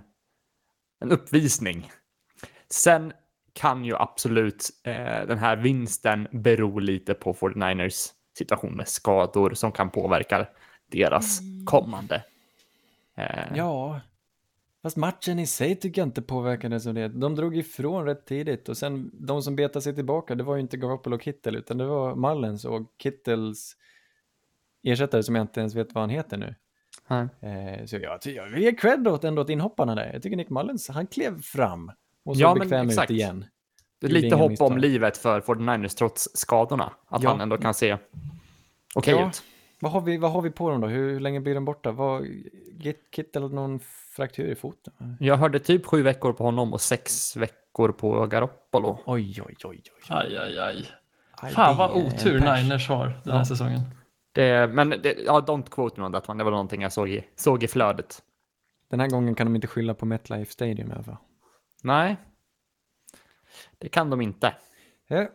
en uppvisning. Sen kan ju absolut eh, den här vinsten bero lite på 49ers situation med skador som kan påverka deras kommande. Eh, Ja, fast matchen i sig tycker jag inte påverkades av det. De drog ifrån rätt tidigt och sen de som betade sig tillbaka, det var ju inte Garoppolo och Kittel utan det var Mullens och Kittels ersättare som jag inte ens vet vad han heter nu. nej. Eh, så jag, vill ge cred åt ändå åt inhopparna där. Jag tycker Nick Mullens, han klev fram och såg Ja, bekväm ut exakt. igen. Det är lite hopp misstag. om livet för 49ers trots skadorna. Att Ja. han ändå kan se okej Ja. ut. Vad har, vi, vad har vi på dem då? Hur, hur länge blir de borta? Git- Kittel någon fraktur i foten? Jag hörde typ sju veckor på honom och sex veckor på Garoppolo. Oj, oj, oj, oj. Aj, aj, aj. Aj, Fan vad otur. Niners har den här Ja. säsongen. Det, men det, ja, don't quote me on that one. Det var någonting jag såg i, såg i flödet. Den här gången kan de inte skylla på MetLife Stadium i alla fall. Nej, det kan de inte. Ja.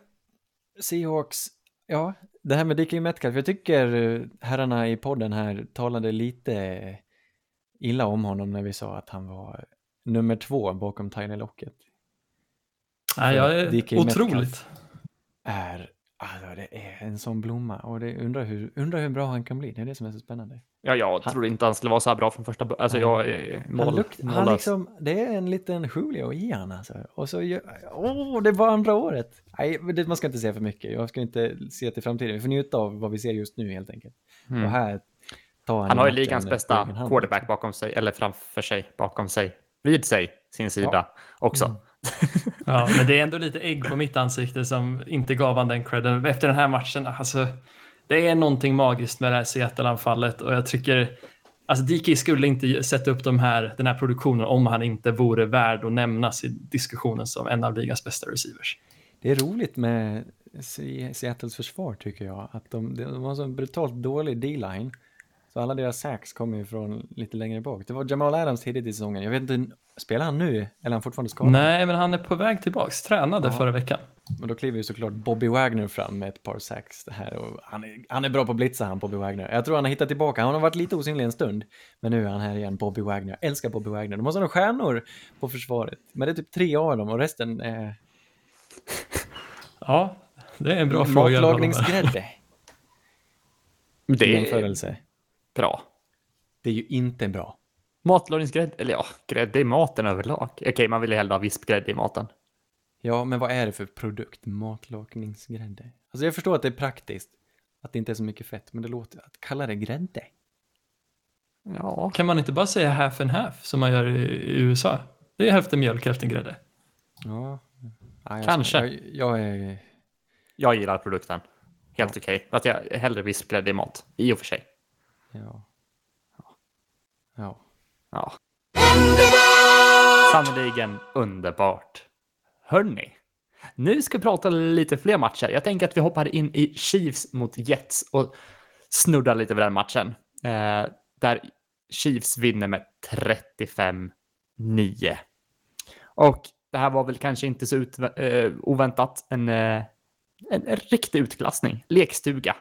Seahawks, ja, det här med DK Metcalf, jag tycker eh, herrarna i podden här talade lite illa om honom när vi sa att han var nummer två bakom Tyler Lockett. Nej, jag är otroligt. Är, alltså det är en sån blomma och det undrar hur, undrar hur bra han kan bli, det är det som är så spännande. Ja, jag trodde inte han skulle vara så här bra från första början. Alltså, jag är Han mål, han mållös. liksom, det är en liten Julio i han alltså. Och så, åh, det var andra året. Nej, det, man ska inte säga för mycket. Jag ska inte se till framtiden. Vi får njuta av vad vi ser just nu helt enkelt. Mm. Och här tar han Han har ju ligans bästa quarterback bakom sig, eller framför sig, bakom sig, vid sig, sin sida också. Mm. Ja, men det är ändå lite ägg på mitt ansikte som inte gav han den credden. Efter den här matchen, alltså, det är någonting magiskt med det här Seattle-anfallet och jag tycker Alltså DK skulle inte sätta upp de här, den här produktionen om han inte vore värd att nämnas i diskussionen som en av ligans bästa receivers. Det är roligt med Seattles försvar tycker jag. Att de, de har så en brutalt dålig D-line. Så alla deras sacks kommer ju från lite längre bak. Det var Jamal Adams tidigt i säsongen. Jag vet inte, spelar han nu? Eller är han fortfarande skadad? Nej, men han är på väg tillbaks. Tränade Ja. förra veckan. Men då kliver ju såklart Bobby Wagner fram med ett par det här. Och han, är, han är bra på att blitza han, Bobby Wagner. Jag tror han har hittat tillbaka. Han har varit lite osynlig en stund. Men nu är han här igen, Bobby Wagner. Jag älskar Bobby Wagner. De har sådana stjärnor på försvaret. Men det är typ tre av dem och resten är Ja, det är en bra fråga. matlagningsgrädde. Det är jämförelse. Bra. Det är ju inte bra. Matlagningsgrädde, eller ja, grädde i maten överlag. Okej, man vill ju hellre ha vispgrädde i maten. Ja, men vad är det för produkt? Matlagningsgrädde. Alltså jag förstår att det är praktiskt. Att det inte är så mycket fett, men det låter... Att kalla det grädde? Ja, Kan man inte bara säga half and half som man gör i, USA? Det är hälften mjölk, hälften grädde. Ja. ja jag, Kanske. Jag, jag är... jag gillar produkten. Helt okej. Att jag hellre vispgrädde i mat, i och för sig. Ja. Ja. Ja. Sannerligen underbart. Hörni, nu ska vi prata lite fler matcher. Jag tänker att vi hoppar in i Chiefs mot Jets och snuddar lite vid den matchen. Eh, där Chiefs vinner med 35-9. Och det här var väl kanske inte så ut, eh, oväntat. En, eh, en riktig utklassning, lekstuga.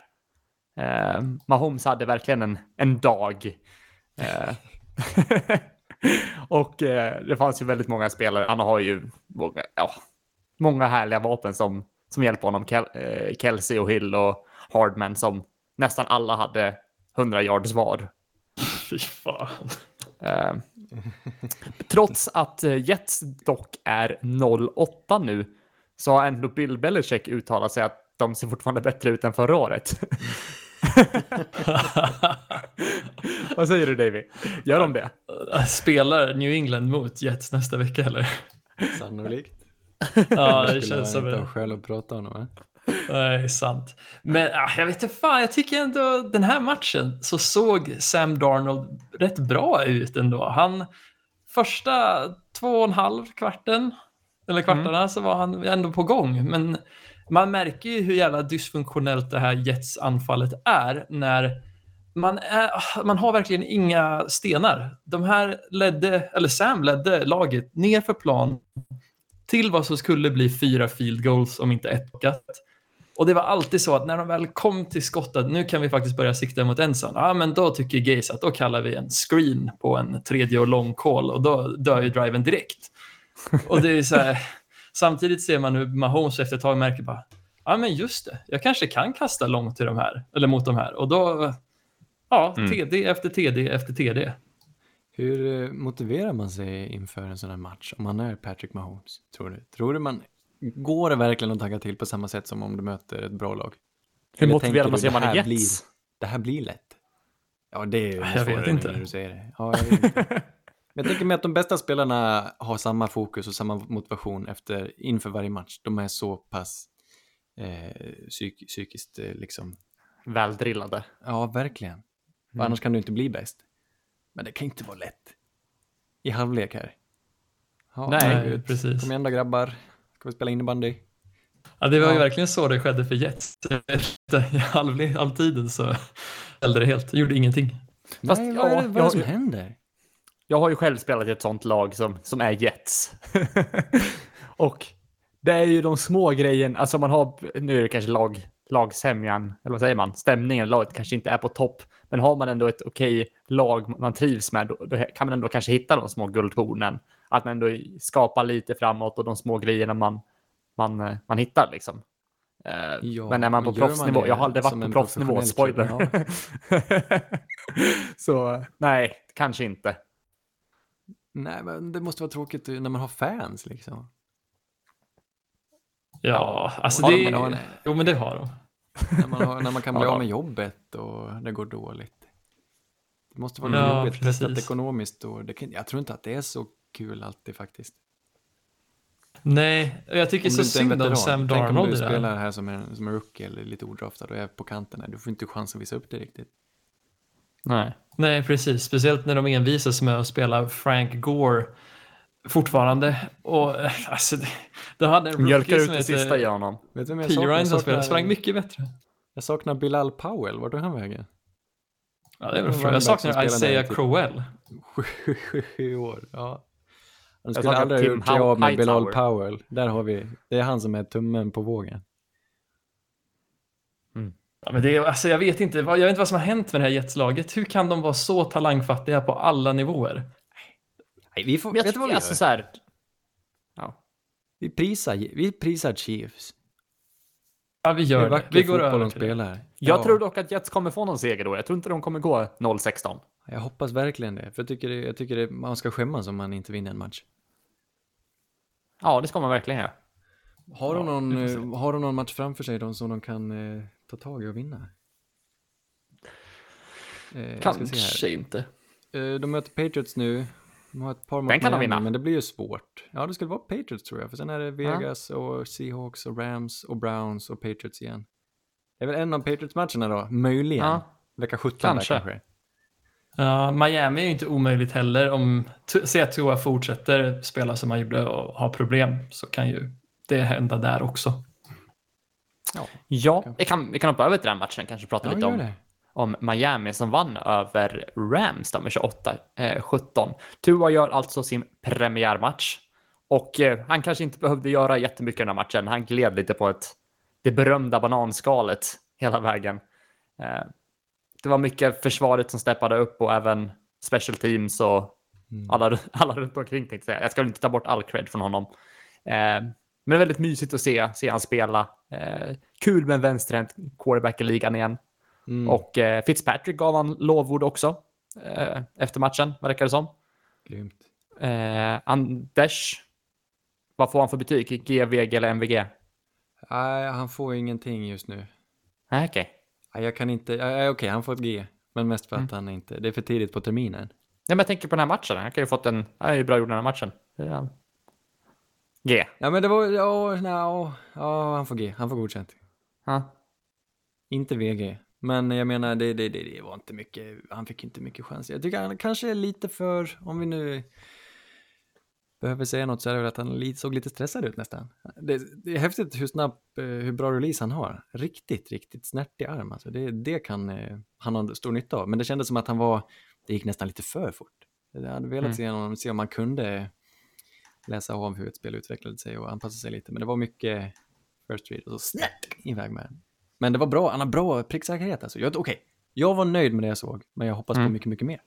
Eh, Mahomes hade verkligen en, en dag. Eh, och eh, det fanns ju väldigt många spelare. Han har ju många, ja, många härliga vapen som, som hjälper honom. Kel, eh, Kelsey och Hill och Hardman som nästan alla hade 100 yards var. Fy fan. Eh, trots att eh, Jets dock är 0-8 nu så har ändå Bill Belichick uttalat sig att de ser fortfarande bättre ut än förra året. Vad säger du Davy? Gör de det? Spelar New England mot Jets nästa vecka eller? Sannolikt. Ja, det känns som han inte det. ha skäl att prata om det? Nej, sant. Men ah, jag vet inte fan, jag tycker ändå den här matchen så såg Sam Darnold rätt bra ut ändå. Han första två och en halv kvarten, eller kvartarna, så var han ändå på gång. Men man märker ju hur jävla dysfunktionellt det här Jets-anfallet är när man, är, man har verkligen inga stenar. De här ledde, eller Sam ledde laget ner för plan till vad som skulle bli fyra field goals om inte ett plockat. Och det var alltid så att när de väl kom till skottet, nu kan vi faktiskt börja sikta mot ensam. Ja, men då tycker Gaze att då kallar vi en screen på en tredje och lång call och då dör ju driven direkt. Och det är så här, samtidigt ser man hur Mahomes efter ett tag märker bara, ja men just det, jag kanske kan kasta långt till de här, eller mot de här. Och då, ja, Mm. TD efter TD efter TD. Hur eh, motiverar man sig inför en sån här match om man är Patrick Mahomes? Tror du? Tror du man... Går det verkligen att tagga till på samma sätt som om du möter ett bra lag? Hur Eller motiverar man sig om man det är här Jets? blir- Det här blir lätt. Ja, det är ju Jag vet svårare inte. när du säger det. Ja, jag, vet inte. Men jag tänker mig att de bästa spelarna har samma fokus och samma motivation efter, inför varje match. De är så pass eh, psyk, psykiskt eh, liksom... Väldrillade. Ja, verkligen. För Annars kan du inte bli bäst. Men det kan inte vara lätt. I halvlek här. Ja, Nej, herregud. precis. Kom igen då grabbar. Ska vi spela innebandy? Ja, det var ju Ja. verkligen så det skedde för Jets. I halv, halvtiden så fällde det helt, gjorde ingenting. Fast, Nej, vad är ja, det, vad är det som händer? Jag har ju själv spelat i ett sånt lag som, som är Jets. och det är ju de små grejerna, alltså man har, nu är det kanske lag, lagsämjan, eller vad säger man, stämningen, laget kanske inte är på topp, men har man ändå ett okej lag man trivs med, då, då kan man ändå kanske hitta de små guldkornen. Att man ändå skapar lite framåt och de små grejerna man, man, man hittar liksom. Eh, Ja, men är man på man proffsnivå, jag har aldrig varit på proffsnivå, spoiler. klubb? Så nej, kanske inte. Nej, men det måste vara tråkigt när man har fans liksom. Ja, alltså har det... de- har de- Jo, men det har de. När man, har, när man kan bli Ja. av med jobbet och det går dåligt. Det måste vara Ja, jobbigt, precis. testat ekonomiskt och det kan, jag tror inte att det är så kul alltid faktiskt. Nej, jag tycker så en synd om Sam tänk om Darnold du spelar här som en, som en rookie eller lite odraftad och är på kanterna. Du får inte chans att visa upp det riktigt. Nej. Nej, precis. Speciellt när de envisas med att spela Frank Gore fortfarande. Och eh, alltså, det, det hade en Mjölkar ut det sista i honom. Vet du vem jag P. saknar? Ryan Jag som sprang mycket bättre. jag saknar Bilal Powell. Vart tog han vägen? Ja, det är väl frågan. Jag som saknar Isaiah typ. Crowell. Sju år, ja. Han skulle aldrig ha gjort av med Hightower. Bilal Powell. Där har vi, det är han som är tummen på vågen. Ja, men det är, alltså, jag vet inte, jag vet inte vad som har hänt med det här jetslaget. Hur kan de vara så talangfattiga på alla nivåer? Nej, vi får, Men jag vet du vad vi alltså så här, ja. Vi prisar, vi prisar Chiefs. Ja, vi gör det. Vi går över de till det. Jag Ja, tror dock att Jets kommer få någon seger då. Jag tror inte de kommer gå 0-16. Jag hoppas verkligen det. För jag tycker, det, jag tycker det, man ska skämmas om man inte vinner en match. Ja, det ska man verkligen göra. Har de, Ja, någon, får eh, har de någon match framför sig de som de kan eh, ta tag i och vinna? Eh. Kanske inte. Eh, de möter Patriots nu. De har ett par mot Den kan de vinna. Men det blir ju svårt. Ja, det skulle vara Patriots tror jag. För sen är det Vegas och Seahawks och Rams och Browns och Patriots igen. Det är väl en av Patriots-matcherna då, möjligen. Ja. Vecka 17 Kanske. där kanske. Ja, Miami är ju inte omöjligt heller. Om Tua fortsätter spela som han gjorde och ha problem så kan ju det hända där också. Ja, vi kan, vi kan hoppa över till den matchen kanske prata Ja, lite om, om Miami som vann över Rams med 28-17. Tua gör alltså sin premiärmatch och eh, han kanske inte behövde göra jättemycket i den här matchen. Han gled lite på ett, det berömda bananskalet hela vägen. Eh, det var mycket försvaret som steppade upp och även special teams och Mm. alla, alla runt omkring tänkte jag säga. Jag ska inte ta bort all cred från honom. Eh, men det är väldigt mysigt att se, se han spela. Eh, kul med en vänsterhänt quarterback i ligan igen. Mm. Och eh, Fitzpatrick gav han lovord också eh, efter matchen, verkar det som. Grymt. Eh, Anders, vad får han för betyg? G, VG eller MVG? Nej, han får ingenting just nu. Nej, okej. Nej, jag kan inte, nej, okej, han får ett G. Men mest för att Mm. han inte, det är för tidigt på terminen. Nej, men jag tänker på den här matchen. Han kan ju fått en, han är ju bra gjord den här matchen. Ja. G. Ja, men det var, ja, nej, ja, ja, han får G. Han får godkänt. Ja. Inte VG. Men jag menar, det, det, det, det var inte mycket, han fick inte mycket chans. Jag tycker han kanske är lite för, om vi nu behöver säga något så är det väl att han såg lite stressad ut nästan. Det, det är häftigt hur snabb, eh, hur bra release han har. Riktigt, riktigt snärtig arm. Alltså det, det kan eh, han ha stor nytta av. Men det kändes som att han var, det gick nästan lite för fort. Jag hade velat Mm. se, honom, se om man kunde läsa av hur ett spel utvecklade sig och anpassa sig lite. Men det var mycket first read och så snärt iväg med den. Men det var bra, han har bra pricksäkerhet alltså. Jag- Okej, jag var nöjd med det jag såg, men jag hoppas på Mm. mycket, mycket mer.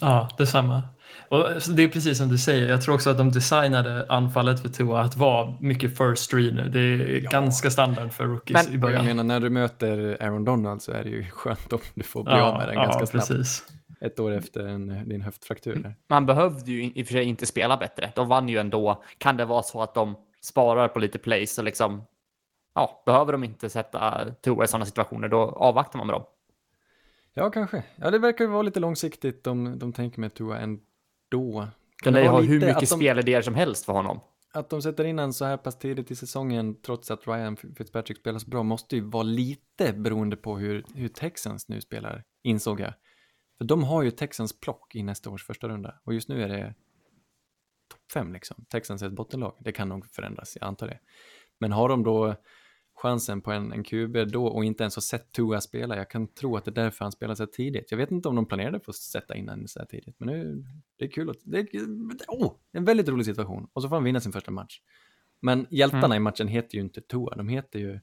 Ja, detsamma. Och det är precis som du säger. Jag tror också att de designade anfallet för Tua att vara mycket first read. Det är ganska standard för rookies Men- i början. jag menar, när du möter Aaron Donald så är det ju skönt om du får bli ja, av med den ganska ja, snabbt. precis. Ett år efter en, din höftfraktur. där. Man behövde ju i och för sig inte spela bättre. De vann ju ändå. Kan det vara så att de sparar på lite plays och liksom, ja, behöver de inte sätta Tua i sådana situationer, då avvaktar man med dem. Ja, kanske. Ja, det verkar ju vara lite långsiktigt de, de tänker med Tua ändå. Kan de ha hur mycket de- spelidéer som helst för honom. Att de sätter in en så här pass tidigt i säsongen trots att Ryan Fitzpatrick spelar så bra måste ju vara lite beroende på hur, hur Texans nu spelar, insåg jag. För de har ju Texans plock i nästa års första runda och just nu är det topp fem liksom. Texans är ett bottenlag, det kan nog förändras, jag antar det. Men har de då chansen på en, en QB då och inte ens har sett Tua spela, jag kan tro att det är därför han spelar så tidigt. Jag vet inte om de planerade på att sätta in en så här tidigt, men nu, det är kul att, det är, oh, en väldigt rolig situation. Och så får han vinna sin första match. Men hjältarna Mm. i matchen heter ju inte Tua, de heter ju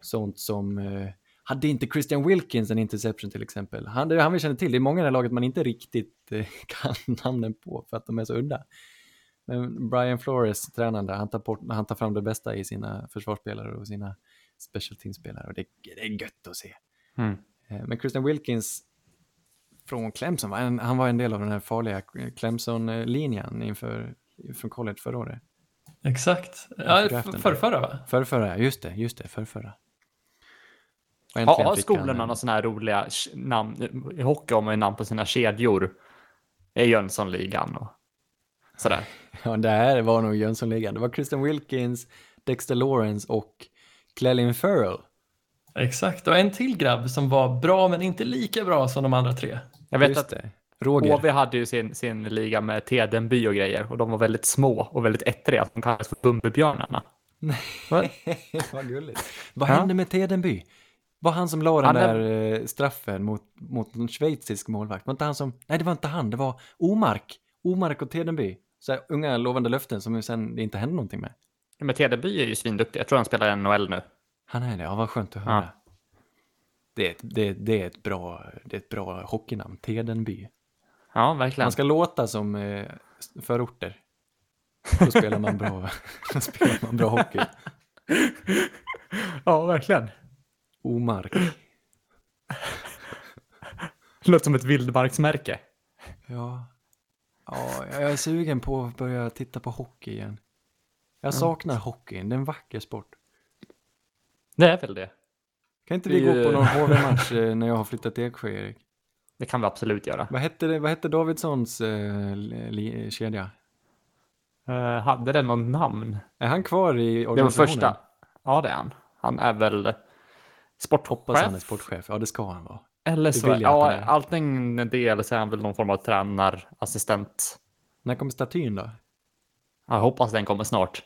sånt som, eh, hade inte Christian Wilkins en interception till exempel? Han, det han vi känner till, det är många i det här laget man inte riktigt eh, kan namnen på för att de är så udda. Men Brian Flores, tränaren där, han tar, bort, han tar fram det bästa i sina försvarsspelare och sina special team-spelare och det, det är gött att se. Mm. Eh, Men Christian Wilkins från Clemson, en, han var en del av den här farliga Clemson-linjen inför från college förra året. Exakt. Ja, Efter f- draften. förrförra va? Förrförra, just det, just det, förrförra. Och Har, skolorna han några sådana här roliga namn? I hockey har man ju namn på sina kedjor. Det är Jönssonligan och Sådär. Ja, det här var nog Jönssonligan. Det var Kristen Wilkins, Dexter Lawrence och Clelin Farrell. Exakt, och en till grabb som var bra men inte lika bra som de andra tre. Jag vet Just att det. Roger. HV hade ju sin, sin liga med Tedenby och grejer och de var väldigt små och väldigt ettriga. De kallades för Bumbibjörnarna. Va? Vad gulligt. Vad hände med Tedenby? Var han som la den där är- eh, straffen mot, mot en schweizisk målvakt? Var inte han som... Nej, det var inte han. Det var Omark. Omark och Tedenby. Så här, unga lovande löften som sen det inte hände någonting med. Men Tedenby är ju svinduktig. Jag tror han spelar i NHL nu. Han är det. Ja, vad skönt att höra. Det, är ett, det, det, är ett bra, det är ett bra hockeynamn. Tedenby. Ja, verkligen. Man ska låta som eh, förorter. Då spelar man bra, då spelar man bra hockey. Ja, verkligen. Omark. Låter som ett vildmarksmärke. Ja. ja, jag är sugen på att börja titta på hockey igen. Jag saknar hockeyn, det är en vacker sport. Det är väl det. Kan inte vi Vi, gå på någon HV-match eh, när jag har flyttat till Eksjö, Erik? Det kan vi absolut göra. Vad hette, det, vad hette Davidssons eh, li, kedja? Uh, hade den någon namn? Är han kvar i Det var organisationen? första. Ja, det är han. Han är väl Hoppas han är sportchef. sportchef. Ja, det ska han vara. Eller Det så, att ja, är. allting en del så är han väl någon form av tränarassistent. När kommer statyn då? Jag hoppas den kommer snart.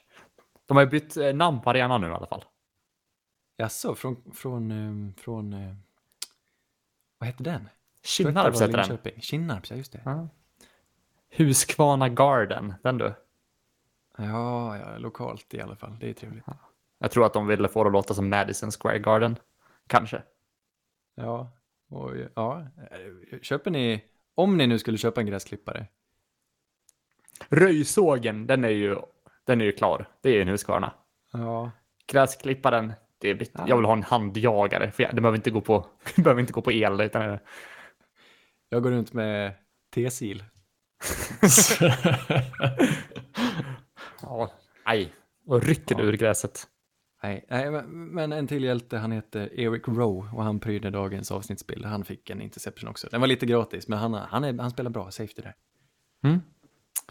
De har ju bytt eh, namn på arenan nu i alla fall. Jaså, från, från, eh, från, eh, vad hette den? Kinnarps heter den. Kinnarps, ja just det. Ja. Huskvarna Garden, den du. Ja, ja, lokalt i alla fall. Det är trevligt. Jag tror att de ville få det att låta som Madison Square Garden. Kanske. Ja, och, ja. Köper ni, om ni nu skulle köpa en gräsklippare, Röjsågen, den är ju, den är ju klar. Det är ju en Huskvarna. ja, Gräsklipparen, det är, jag vill ha en handjagare. För jag, det behöver inte gå på, behöver inte gå på el. Utan, jag går runt med T-sil. ja, aj. Och rycker Ja. ur gräset. Nej, nej men, en till hjälte, han heter Eric Rowe och han prydde dagens avsnittsbild. Han fick en interception också. Den var lite gratis, men han, han, är, han spelar bra safety där. Mm.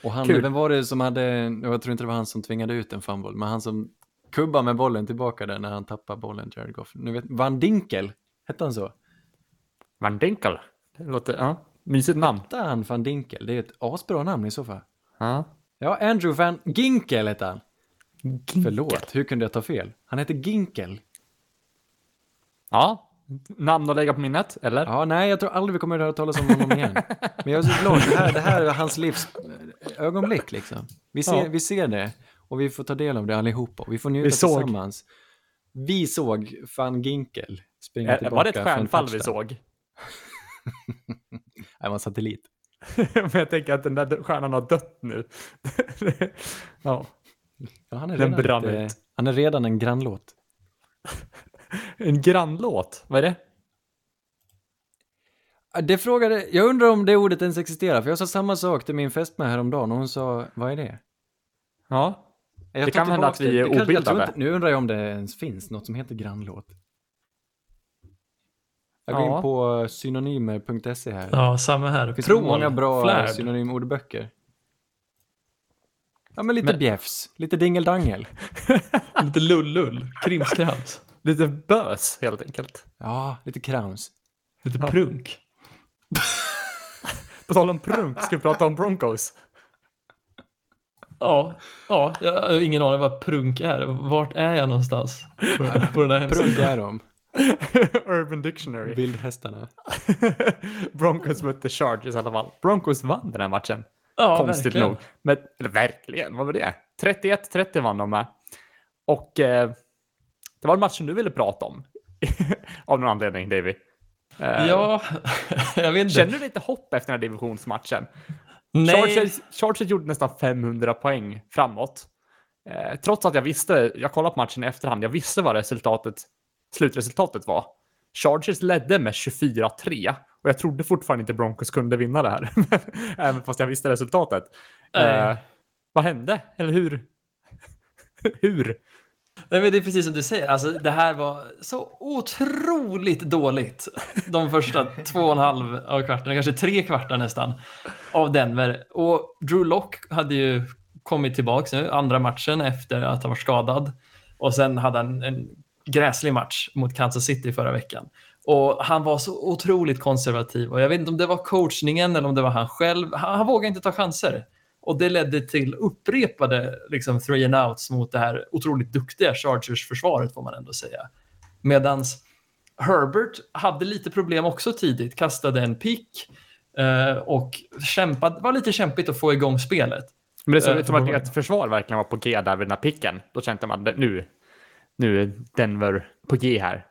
Och han, Kul. vem var det som hade, jag tror inte det var han som tvingade ut en fumble, men han som kubbade med bollen tillbaka där när han tappade bollen, Jared Goff. Nu vet, Van Dinkel, hette han så? Van Dinkel. Det låter, ja, mysigt namn. Hette han Van Dinkel? Det är ett asbra namn i så fall. Ja. Ja, Andrew Van Ginkel hette han. Ginkel. Förlåt, hur kunde jag ta fel? Han heter Ginkel. Ja, namn att lägga på minnet, eller? Ja, nej, jag tror aldrig vi kommer att höra talas om honom igen. Men jag är så glad, det här, det här är hans livs eh, ögonblick liksom. Vi ser, Ja. vi ser det och vi får ta del av det allihopa och vi får njuta Vi såg. tillsammans. Vi såg Van Ginkel springa Eh, tillbaka Var det ett stjärnfall vi såg? Det var en satellit. Men jag tänker att den där stjärnan har dött nu. ja, Ja, han, är Den brann ut. han är redan en grannlåt. en grannlåt. Vad är det? Det frågade, jag undrar om det ordet ens existerar, för jag sa samma sak till min fästmö häromdagen och hon sa, vad är det? Ja, Jag Det kan hända att vi är obildade. inte- Nu undrar jag om det ens finns något som heter grannlåt. Jag går Ja. in på synonymer.se här. Ja, samma här. Det finns Prål, många bra flärd. synonymordböcker. Ja, men lite Men- bjäfs, lite dingeldangel. Lite lullull, krimskrams, lite bös helt enkelt. Ja, lite krams. lite prunk. På tal om prunk, ska vi prata om Broncos? Ja, ja, jag har ingen aning vad prunk är. Vart är jag någonstans på, på den här? Prunk är de, Urban Dictionary. vildhästarna. Broncos mötte Chargers i alla fall. Broncos vann den här matchen. Ja, Konstigt verkligen. nog. Men, eller verkligen, vad var det? 31-30 vann de med. Och eh, det var en match som du ville prata om. Av någon anledning, Davy. Eh, Ja, jag vet inte. Känner du lite hopp efter den här divisionsmatchen? Nej, Chargers, Chargers gjorde nästan 500 poäng framåt. Eh, trots att jag visste, jag kollade på matchen i efterhand, jag visste vad resultatet, slutresultatet var. Chargers ledde med 24-3 och jag trodde fortfarande inte Broncos kunde vinna det här. Även fast jag visste resultatet. Eh, vad hände? Eller hur? hur? Nej, men det är precis som du säger, alltså, det här var så otroligt dåligt. De första två och en halv av kvarten, kanske tre kvartar nästan, av Denver. Och Drew Lock hade ju kommit tillbaka nu, andra matchen efter att ha varit skadad. Och sen hade han en gräslig match mot Kansas City förra veckan. Och han var så otroligt konservativ och jag vet inte om det var coachningen eller om det var han själv. Han, han vågade inte ta chanser. Och det ledde till upprepade liksom, three and outs mot det här otroligt duktiga Chargers-försvaret får man ändå säga. Medans Herbert hade lite problem också tidigt, kastade en pick eh, och kämpade, var lite kämpigt att få igång spelet. Men det såg Eh, ut som att för- ert försvar verkligen var på G där vid den här picken. Då kände man att nu, nu är Denver på G här.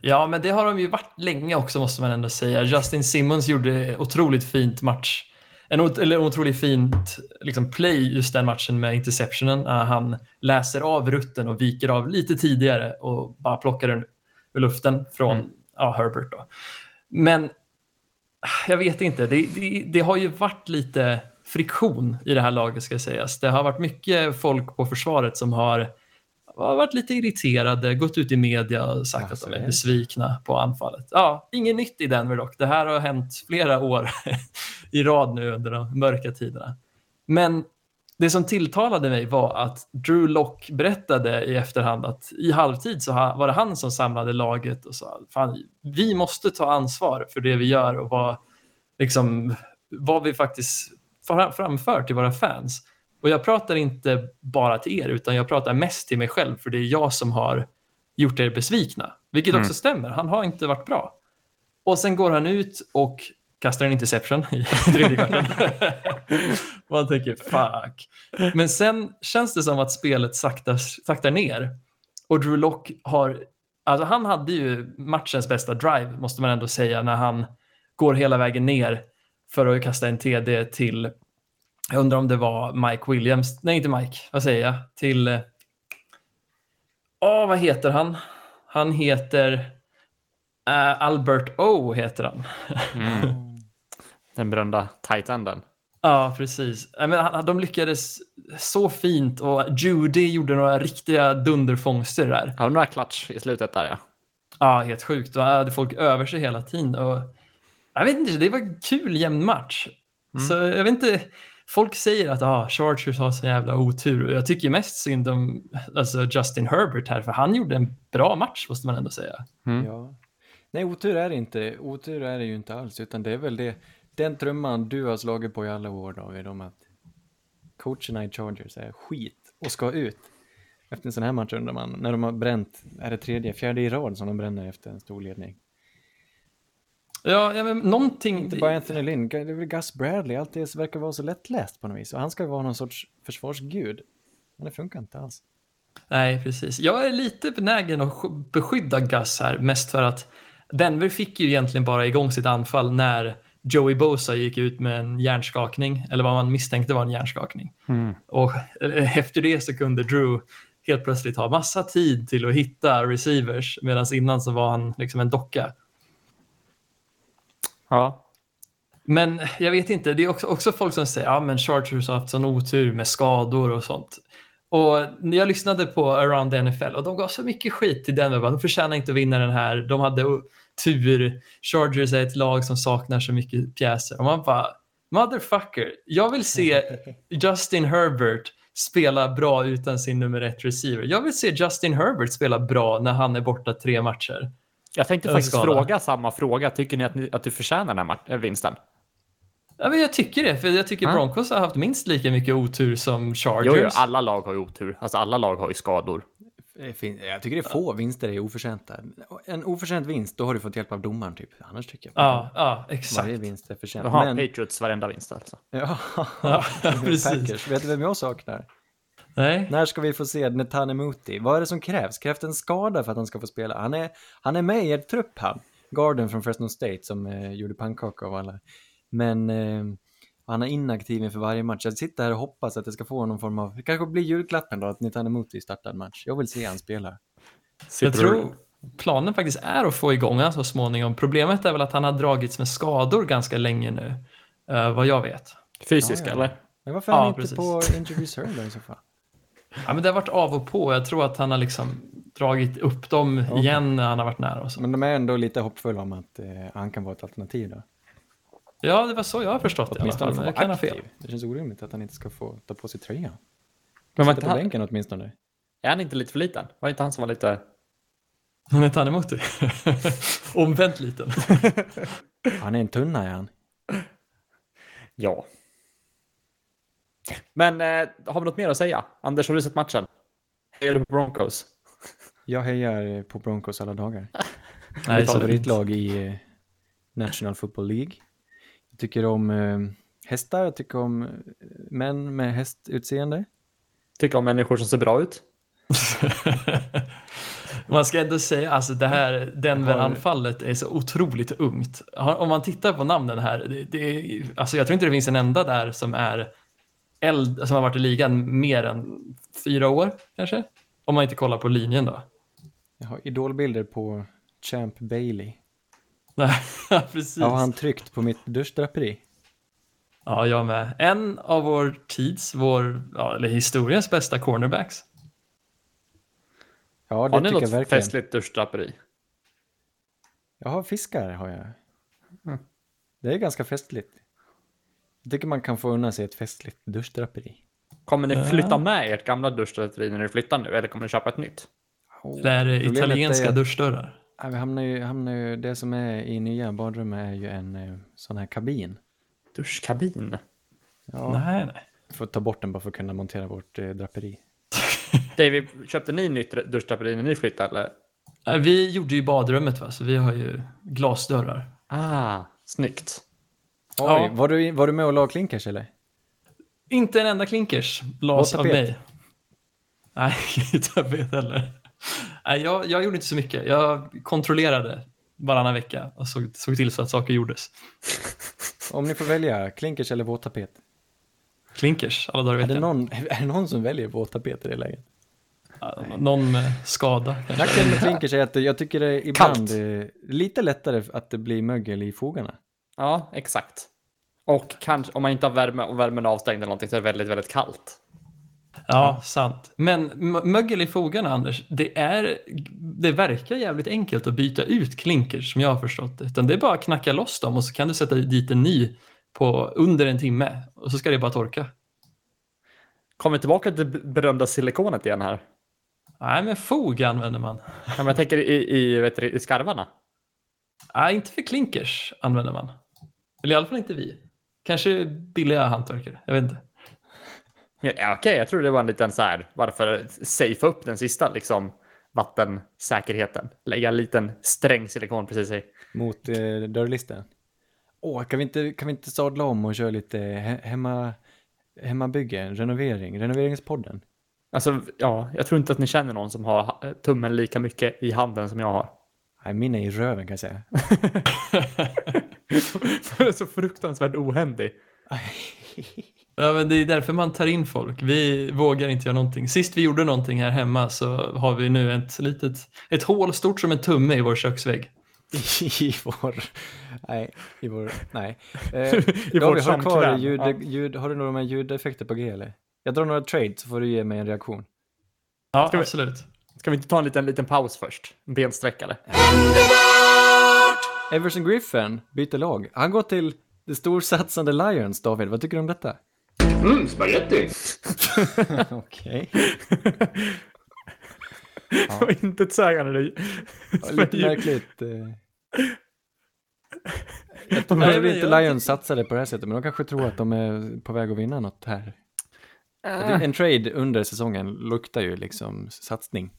Ja, men det har de ju varit länge också måste man ändå säga. Justin Simmons gjorde otroligt fint match. En, ot- eller otroligt fint liksom, play just den matchen med interceptionen. Han läser av rutten och viker av lite tidigare och bara plockar den ur luften från Mm. ja, Herbert. Då. Men jag vet inte, det, det, det har ju varit lite friktion i det här laget ska sägas. Det har varit mycket folk på försvaret som har har varit lite irriterade, gått ut i media och sagt Alltså, att de är besvikna på anfallet. Ja, inget nytt i Denver dock. Det här har hänt flera år i rad nu under de mörka tiderna. Men det som tilltalade mig var att Drew Lock berättade i efterhand att i halvtid så var det han som samlade laget och sa Fan, vi måste ta ansvar för det vi gör och vad, liksom, vad vi faktiskt fram- framför till våra fans. Och jag pratar inte bara till er, utan jag pratar mest till mig själv, för det är jag som har gjort er besvikna. Vilket Mm. också stämmer, han har inte varit bra. Och sen går han ut och kastar en interception i tredje kvarten. Man tänker fuck. Men sen känns det som att spelet saktar, saktar ner. Och Drew Lock har, alltså han hade ju matchens bästa drive, måste man ändå säga, när han går hela vägen ner för att kasta en TD till jag undrar om det var Mike Williams. Nej, inte Mike. Vad säger jag? Till... eh, Åh, vad heter han? Han heter... eh, Albert O heter han. Den berömda tight enden. Ja, precis. Men de lyckades så fint och Judy gjorde några riktiga dunderfångster där. Ja, några klatsch i slutet där ja. Ja, helt sjukt. Han hade folk över sig hela tiden. Och jag vet inte, det var en kul jämn match. Så jag vet inte, folk säger att ah, Chargers har så jävla otur. Och jag tycker mest synd om alltså Justin Herbert här, för han gjorde en bra match måste man ändå säga. Mm. Ja. Nej, otur är det inte. Otur är det ju inte alls, utan det är väl det, den trumman du har slagit på i alla år, David, om att coacherna i Chargers är skit och ska ut. Efter en sån här match undrar man, när de har bränt, är det tredje, fjärde i rad som de bränner efter en stor ledning? Ja, ja men någonting... Inte bara Anthony Lynn, det är väl Gus Bradley, allt det verkar vara så lättläst på något vis. Och han ska vara någon sorts försvarsgud. Men det funkar inte alls. Nej, precis. Jag är lite benägen att sk- beskydda Gus här, mest för att Denver fick ju egentligen bara igång sitt anfall när Joey Bosa gick ut med en hjärnskakning, eller vad man misstänkte var en hjärnskakning. Och eh, efter det så kunde Drew helt plötsligt ha massa tid till att hitta receivers, medan innan så var han liksom en docka. Ja. Men jag vet inte, det är också, också folk som säger att ja, men Chargers har haft sån otur med skador och sånt. Och när jag lyssnade på Around the NFL och de gav så mycket skit till Denver. De förtjänar inte att vinna den här. De hade tur. Chargers är ett lag som saknar så mycket pjäser. Och man bara, motherfucker. Jag vill se Justin Herbert spela bra utan sin nummer ett receiver. Jag vill se Justin Herbert spela bra när han är borta tre matcher. Jag tänkte faktiskt skada. fråga samma fråga. Tycker ni att, ni att du förtjänar den här äh, vinsten? Ja, men jag tycker det, för jag tycker Ja. Broncos har haft minst lika mycket otur som Chargers. Jo, jo, alla lag har ju otur. Alltså alla lag har ju skador. Fin- Jag tycker det är få vinster är oförtjänta. En oförtjänt vinst, då har du fått hjälp av domaren typ. Annars tycker jag Ja, ja exakt. varje vinst är förtjänt. Jaha, Men, Patriots varenda vinst alltså. ja, Ja, precis. Packers. Vet du vem jag saknar? Nej. När ska vi få se Netanemuti? Vad är det som krävs? Krävs det en skada för att han ska få spela? Han är, han är med i er trupp han. Garden från Fresno State som eh, gjorde pannkaka av alla. Men eh, han är inaktiv inför varje match. Jag sitter här och hoppas att det ska få någon form av, det kanske blir julklappen då, att Netanemuti startar en match. Jag vill se han spela. Jag tror planen faktiskt är att få igång honom så småningom. Problemet är väl att han har dragits med skador ganska länge nu, eh, vad jag vet. Fysiska Ja, ja. eller? Men varför är Ja, han inte precis. på injury reserve i så fall? Ja, men det har varit av och på. Jag tror att han har liksom dragit upp dem igen när han har varit nära. Och så. Men de är ändå lite hoppfulla om att eh, han kan vara ett alternativ då. Ja, det var så jag har förstått det i alla fall. få men Jag kan ha fel. Det känns orimligt att han inte ska få ta på sig tröjan. Men var inte på han, bänken åtminstone. är han inte lite för liten? Var inte han som var lite... Han är inte han emot dig? Omvänt liten. Han är en tunna är han. Ja. Men eh, har vi något mer att säga? Anders, har du sett matchen? Hejar du på Broncos? Jag hejar på Broncos alla dagar. Nej, Mitt favoritlag i eh, National Football League. Jag tycker om eh, hästar, jag tycker om eh, män med hästutseende. Tycker om människor som ser bra ut? Man ska ändå säga, alltså det här Denver-anfallet är så otroligt ungt. Om man tittar på namnen här, det, det alltså jag tror inte det finns en enda där som är eld, som har varit i ligan mer än fyra år kanske. Om man inte kollar på linjen då. Jag har idolbilder på Champ Bailey. Nej, precis. Jag har han tryckt på mitt duschdraperi. Ja, jag med. En av vår tids, vår, ja, eller historiens bästa cornerbacks. Ja, det Har ni tycker jag något verkligen. festligt duschdraperi? Jag har fiskar, har jag. Mm. Det är ganska festligt. Jag tycker man kan få unna sig ett festligt duschdraperi. Kommer ni flytta med ert gamla duschdraperi när ni flyttar nu eller kommer ni köpa ett nytt? Det är italienska är att- duschdörrar. Ja, vi hamnar ju, hamnar ju, det som är i nya badrummet är ju en eh, sån här kabin. Duschkabin? Ja, Nej, nej. får ta bort den bara för att kunna montera vårt eh, draperi. David, köpte ni nytt duschdraperi när ni flyttade eller? Vi gjorde ju badrummet, va? så vi har ju glasdörrar. Ah, snyggt. Oj, Ja. var, du, var du med och la klinkers eller? Inte en enda klinkers las av mig. Nej, inte tapet heller. Nej, jag, jag gjorde inte så mycket. Jag kontrollerade varannan vecka och såg, såg till så att saker gjordes. Om ni får välja, klinkers eller våttapet? Klinkers alla dagar i Är det, veckan. någon, är det någon som väljer våttapet i det läget? Någon med skada. Nackdelen med klinkers är att jag tycker det är ibland Kallt. eh, lite lättare att det blir mögel i fogarna. Ja, exakt. Och kanske om man inte har värme och värmen är avstängd eller någonting så är det väldigt, väldigt kallt. Ja, sant. Men mögel i fogarna, Anders, det, är, det verkar jävligt enkelt att byta ut klinkers som jag har förstått det. Utan det är bara att knacka loss dem och så kan du sätta dit en ny på under en timme och så ska det bara torka. Kommer tillbaka till det berömda silikonet igen här. Nej, men fog använder man. Ja, men jag tänker i, i, vet du, i skarvarna. Nej, inte för klinkers använder man. Eller i alla fall inte vi. Kanske billiga hantverkare, jag vet inte. Ja, ja, Okej, jag tror det var en liten så här, bara för att safea upp den sista liksom vattensäkerheten. Lägga en liten sträng silikon precis i. Mot eh, dörrlisten. Åh, kan vi, inte, kan vi inte sadla om och köra lite he hemma, hemmabygge, renovering, renoveringspodden? Alltså, ja, jag tror inte att ni känner någon som har ha- tummen lika mycket i handen som jag har. Nej, min är i röven kan jag säga. För det är så fruktansvärt ohändig. Ja, men det är därför man tar in folk. Vi vågar inte göra någonting. Sist vi gjorde någonting här hemma så har vi nu ett litet ett hål stort som en tumme i vår köksvägg. I vår... Nej, i vår... Nej. Eh, I David, har du kvar ljud, ja. ljud, har du några med ljudeffekter på G eller? Jag drar några trades så får du ge mig en reaktion. Ja, Ska vi- absolut. Ska vi inte ta en liten, liten paus först? En bensträckare. Everson Griffin byter lag. Han går till det storsatsande Lions, David. Vad tycker du om detta? Mmm, spaghetti. Okej. Det var inte ett sägande. det- Lite märkligt. Eh. Jag tror Nej, inte jag Lions satsade på det här sättet, men de kanske tror att de är på väg att vinna något här. Äh. En trade under säsongen luktar ju liksom satsning.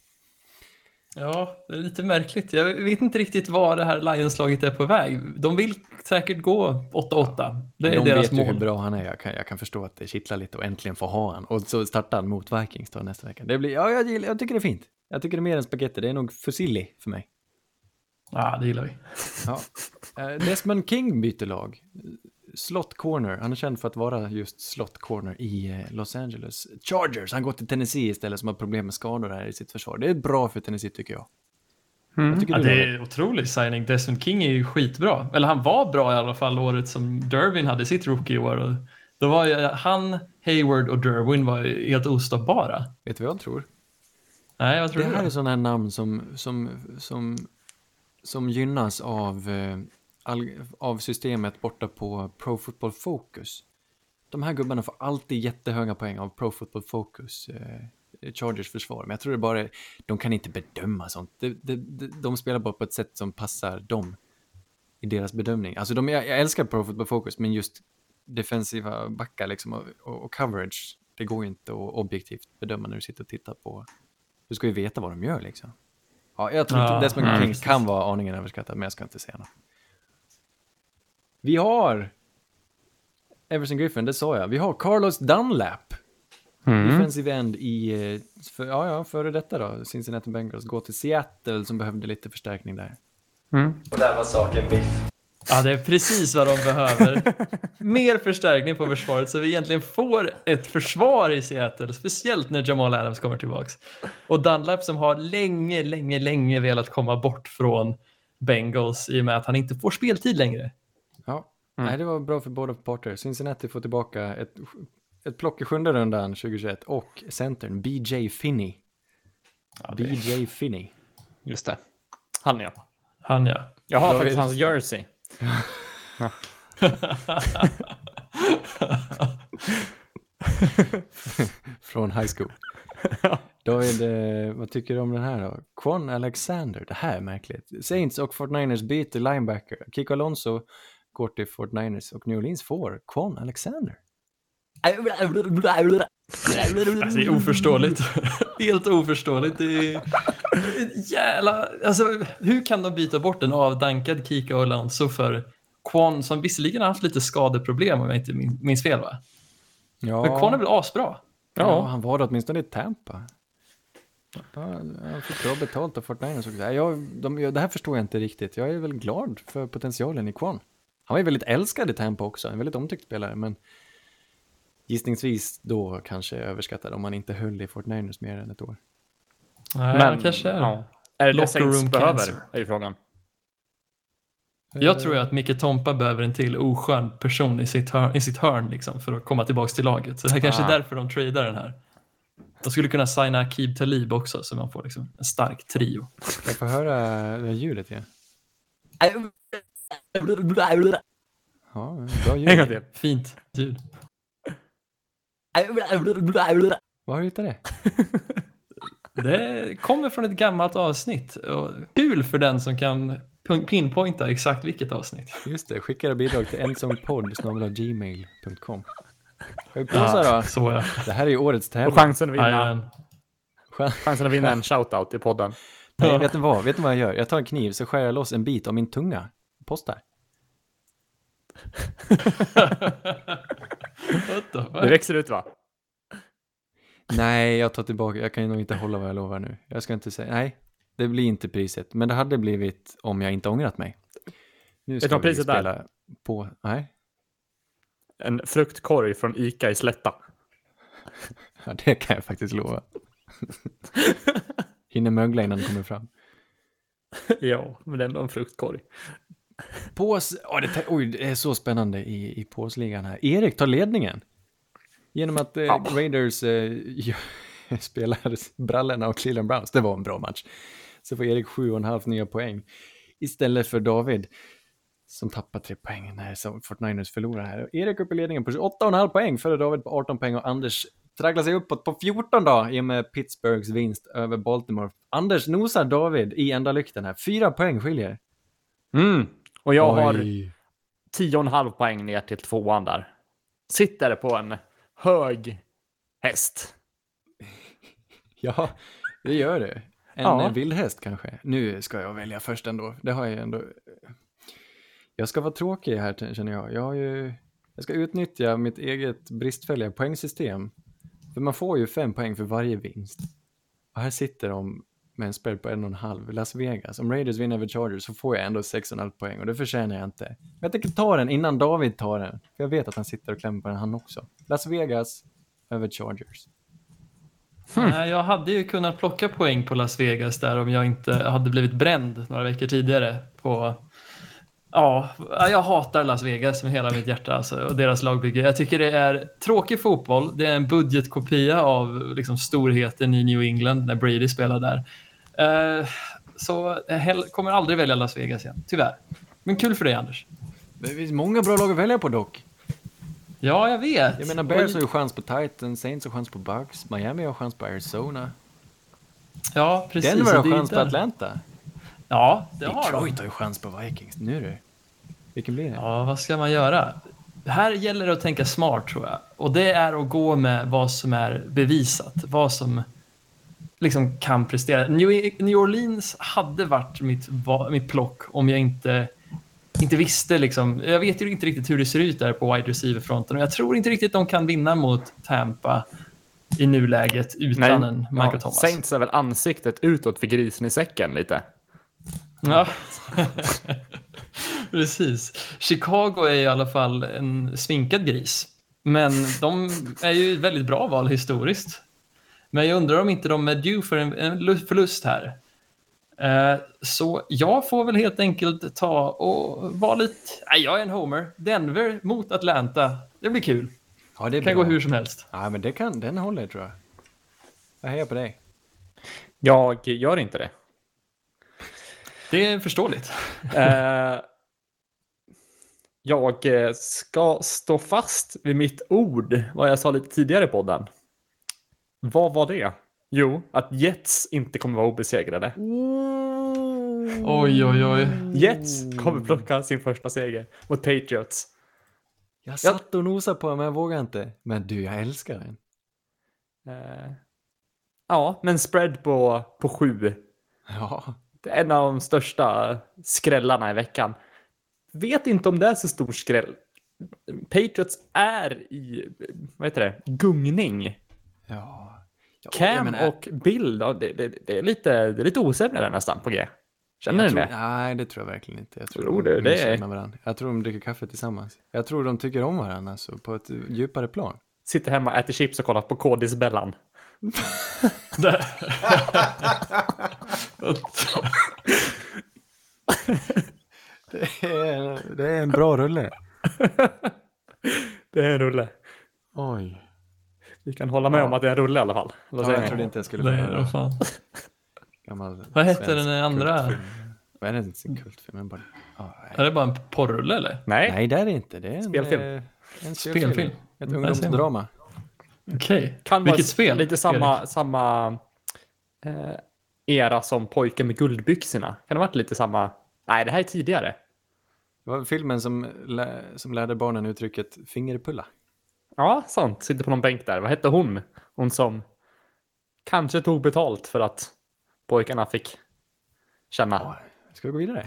Ja, det är lite märkligt. Jag vet inte riktigt var det här Lions-laget är på väg. De vill säkert gå 8-8. Det är de deras vet ju mål. hur bra han är. Jag kan, jag kan förstå att det kittlar lite och äntligen få ha han. Och så startar han mot Vikings då nästa vecka. Det blir, ja, jag, gillar, jag tycker det är fint. Jag tycker det är mer än spaghetti. Det är nog fusilli för mig. Ja, det gillar vi. Ja. Eh, Desmond King byter lag. Slot corner. Han är känd för att vara just slot corner i eh, Los Angeles Chargers. Han går till Tennessee istället som har problem med skador här i sitt försvar. Det är bra för Tennessee tycker jag. Vad tycker Ja, det är otrolig signing. Desmond King är ju skitbra. Eller han var bra i alla fall året som Dervin hade sitt rookie-år. Då var ju han, Hayward och Derwin var ju helt ostoppbara. Vet du vad jag tror? Nej, vad tror Det här då? är sådana här namn som, som, som, som gynnas av, eh, av systemet borta på Pro Football Focus. De här gubbarna får alltid jättehöga poäng av Pro Football Focus, eh, Chargers försvar. Men jag tror det bara är, de kan inte bedöma sånt. Det, det, det, de spelar bara på ett sätt som passar dem i deras bedömning. Alltså de, jag, jag älskar Pro Football Focus, men just defensiva backar liksom och, och, och coverage, det går ju inte att objektivt bedöma när du sitter och tittar på. Du ska ju veta vad de gör liksom. Ja, jag tror Ja, att Desmond mm, King precis. kan vara aningen överskattad, men jag ska inte säga något. Vi har Everson Griffin, det sa jag. Vi har Carlos Dunlap. Defensive end i, eh, för, ja, ja, före detta då, Cincinnati Bengals, gå till Seattle som behövde lite förstärkning där. Och där var saken biff. Ja, det är precis vad de behöver. Mer förstärkning på försvaret så vi egentligen får ett försvar i Seattle, speciellt när Jamal Adams kommer tillbaks. Och Dunlap som har länge, länge, länge velat komma bort från Bengals i och med att han inte får speltid längre. Ja, nej, det var bra för båda parter. Cincinnati får tillbaka ett, ett plock i sjunde rundan 2021 och centern BJ Finney. BJ Finney. Just det. Han ja. Han ja. Jag har faktiskt hans jersey. Från high school. David, eh, vad tycker du om den här då? Quan Alexander, det här är märkligt. Saints och 49ers byter linebacker. Kiko Alonso går till 49ers och New Orleans får Quan Alexander. Alltså, det är oförståeligt. Helt oförståeligt. Det är jävla... Alltså, hur kan de byta bort en avdankad Kika Alonso för Quan som visserligen har haft lite skadeproblem om jag inte min- minns fel va? Ja, Men Quan är väl asbra? ja. han var det åtminstone i Tampa. Ja, han fick bra betalt av 49ers också. Nej, Jag, de, jag, det här förstår jag inte riktigt. Jag är väl glad för potentialen i Quan. Han var ju väldigt älskad i Tampa också, en väldigt omtyckt spelare, men gissningsvis då kanske överskattad om man inte höll i 49ers mer än ett år. Nej, Men, kanske är. ja. Är det det Locker Saints room behöver? cancer. Är ju frågan. Jag tror ju att Micke Tompa behöver en till oskön person i sitt hörn, i sitt hörn liksom, för att komma tillbaka till laget. Så det här kanske är Ah. därför de tradar den här. De skulle kunna signa Akib Talib också så man får liksom en stark trio. Ska jag få höra det här ljudet igen? Ja, bra En gång ljud. till. Fint ljud. Var har du hittat det? Det kommer från ett gammalt avsnitt. Och kul för den som kan pin- pinpointa exakt vilket avsnitt. Just det, skicka bidrag till då? så ja. Det här är ju årets Och tävling. chansen att vinna, chansen att vinna en shoutout i podden. Nej, vet ni vad? Vet ni vad jag gör? Jag tar en kniv så skär jag loss en bit av min tunga. The fuck? Det växer ut va? Nej, jag tar tillbaka. Jag kan nog inte hålla vad jag lovar nu. Jag ska inte säga. Nej, det blir inte priset. Men det hade blivit om jag inte ångrat mig. Nu ska vad vi priset spela på... Nej, En fruktkorg från Ica i Slätta. ja, det kan jag faktiskt lova. Hinner mögla innan den kommer fram. ja, men det är ändå en fruktkorg. Pås... Åh, det, oj, det är så spännande i, i påsligan här. Erik tar ledningen. Genom att eh, Raiders eh, spelar brallorna och Cleveland Browns. Det var en bra match. Så får Erik sju och en halv nya poäng. Istället för David som tappar tre poäng när så 49ers förlorar här. Erik upp i ledningen på 28,5 poäng före David på 18 poäng och Anders tragglar sig uppåt på 14 då i och med Pittsburghs vinst över Baltimore. Anders nosar David i enda lykten här. Fyra poäng skiljer. Mm. Och jag har Oj. 10,5 poäng ner till tvåan där. Sitter på en hög häst. Ja, det gör det. En Ja. ja. vildhäst kanske. Nu ska jag välja först ändå. Det har jag ändå. Jag ska vara tråkig här känner jag. Jag, har ju... jag ska utnyttja mitt eget bristfälliga poängsystem. För man får ju fem poäng för varje vinst. Och här sitter de med en spread på en och en halv. Las Vegas. Om Raiders vinner över Chargers så får jag ändå sex och en halv poäng och det förtjänar jag inte. Men jag tänker ta den innan David tar den. För jag vet att han sitter och klämmer på den han också. Las Vegas över Chargers. Hmm. jag hade ju kunnat plocka poäng på Las Vegas där om jag inte hade blivit bränd några veckor tidigare på Ja, jag hatar Las Vegas med hela mitt hjärta alltså, och deras lagbygge. Jag tycker det är tråkig fotboll. Det är en budgetkopia av liksom, storheten i New England när Brady spelar där. Eh, så jag kommer aldrig välja Las Vegas igen, tyvärr. Men kul för dig, Anders. Det finns många bra lag att välja på dock. Ja, jag vet. Jag menar, Bears har ju chans på Titans, Saints har chans på Bucks, Miami har chans på Arizona. Ja, precis. Denver har chans på där- Atlanta. Ja, det har de. Detroit har ju chans på Vikings. Nu det. Vilken blir det? Ja, vad ska man göra? Här gäller det att tänka smart tror jag. Och det är att gå med vad som är bevisat. Vad som liksom kan prestera. New, Orleans hade varit mitt, mitt plock om jag inte, inte visste. Liksom, jag vet ju inte riktigt hur det ser ut där på wide receiver-fronten. Och jag tror inte riktigt de kan vinna mot Tampa i nuläget utan en Michael ja, Thomas. Saints är väl ansiktet utåt för grisen i säcken lite. Ja. Precis. Chicago är i alla fall en sminkad gris. Men de är ju ett väldigt bra val historiskt. Men jag undrar om inte de är due för en, en lu- förlust här. Eh, så jag får väl helt enkelt ta och vara lite... Nej, jag är en homer. Denver mot Atlanta. Det blir kul. Ja, det kan bra. gå hur som helst. Ja, men det kan, den håller tror jag. Jag hejar på dig. Jag gör inte det. Det är förståeligt. Eh, jag ska stå fast vid mitt ord, vad jag sa lite tidigare i podden. Vad var det? Jo, att Jets inte kommer vara obesegrade. Oj, oj, oj. Jets kommer plocka sin första seger mot Patriots. Jag satt och nosade på den, men jag vågar inte. Men du, jag älskar den. Eh, ja, men spread på, på sju. Ja. Det är en av de största skrällarna i veckan. Vet inte om det är så stor skräll. Patriots är i, vad heter det, gungning. Ja. ja Cam menar, och Bill, ja, det, det, det är lite, det är lite osämre där nästan på G. Känner jag ni tror, det? Nej, det tror jag verkligen inte. Jag tror, Tror de du? Det myser är-. Jag tror de dricker kaffe tillsammans. Jag tror de tycker om varandra alltså, på ett djupare plan. Sitter hemma, äter chips och kollar på Kodis-Bellan. Det är, det är en bra rulle. Det är en rulle. Oj. Vi kan hålla med om att det är en rulle i alla fall. Ja, jag ni? trodde inte jag skulle vad fan. gammal Vad hette den andra? kultfilm. Vad är det? Inte en kultfilm? men Bara... Ja, nej. Är det bara en porrulle eller? Nej, Nej, det är det inte. Det är en Spelfilm. eh, En Spelfilm. spelfilm. Ett ungdomsdrama. Okej. kan vara Vilket spel? lite samma, samma eh, era som pojken med guldbyxorna. Kan det ha varit lite samma? Nej, det här är tidigare. Det var filmen som, lä... som lärde barnen uttrycket fingerpulla. Ja, sant. Sitter på någon bänk där. Vad hette hon? Hon som kanske tog betalt för att pojkarna fick känna. Ska vi gå vidare?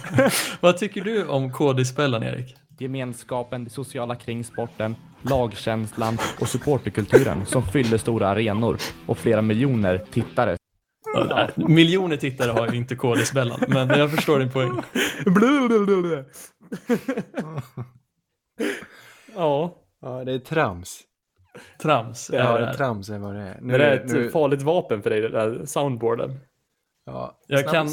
Vad tycker du om KD-spelaren, Erik? Gemenskapen, det sociala kring sporten, lagkänslan och supporterkulturen som fyller stora arenor och flera miljoner tittare. Ja, Miljoner tittare har ju inte KD-spelaren, men jag förstår din poäng. Ja, Ja, det är trams. Trams. Det är Ja, det. trams är vad det är. det är ett farligt vapen för dig, det där soundboarden. ja, Jag snabb- kan...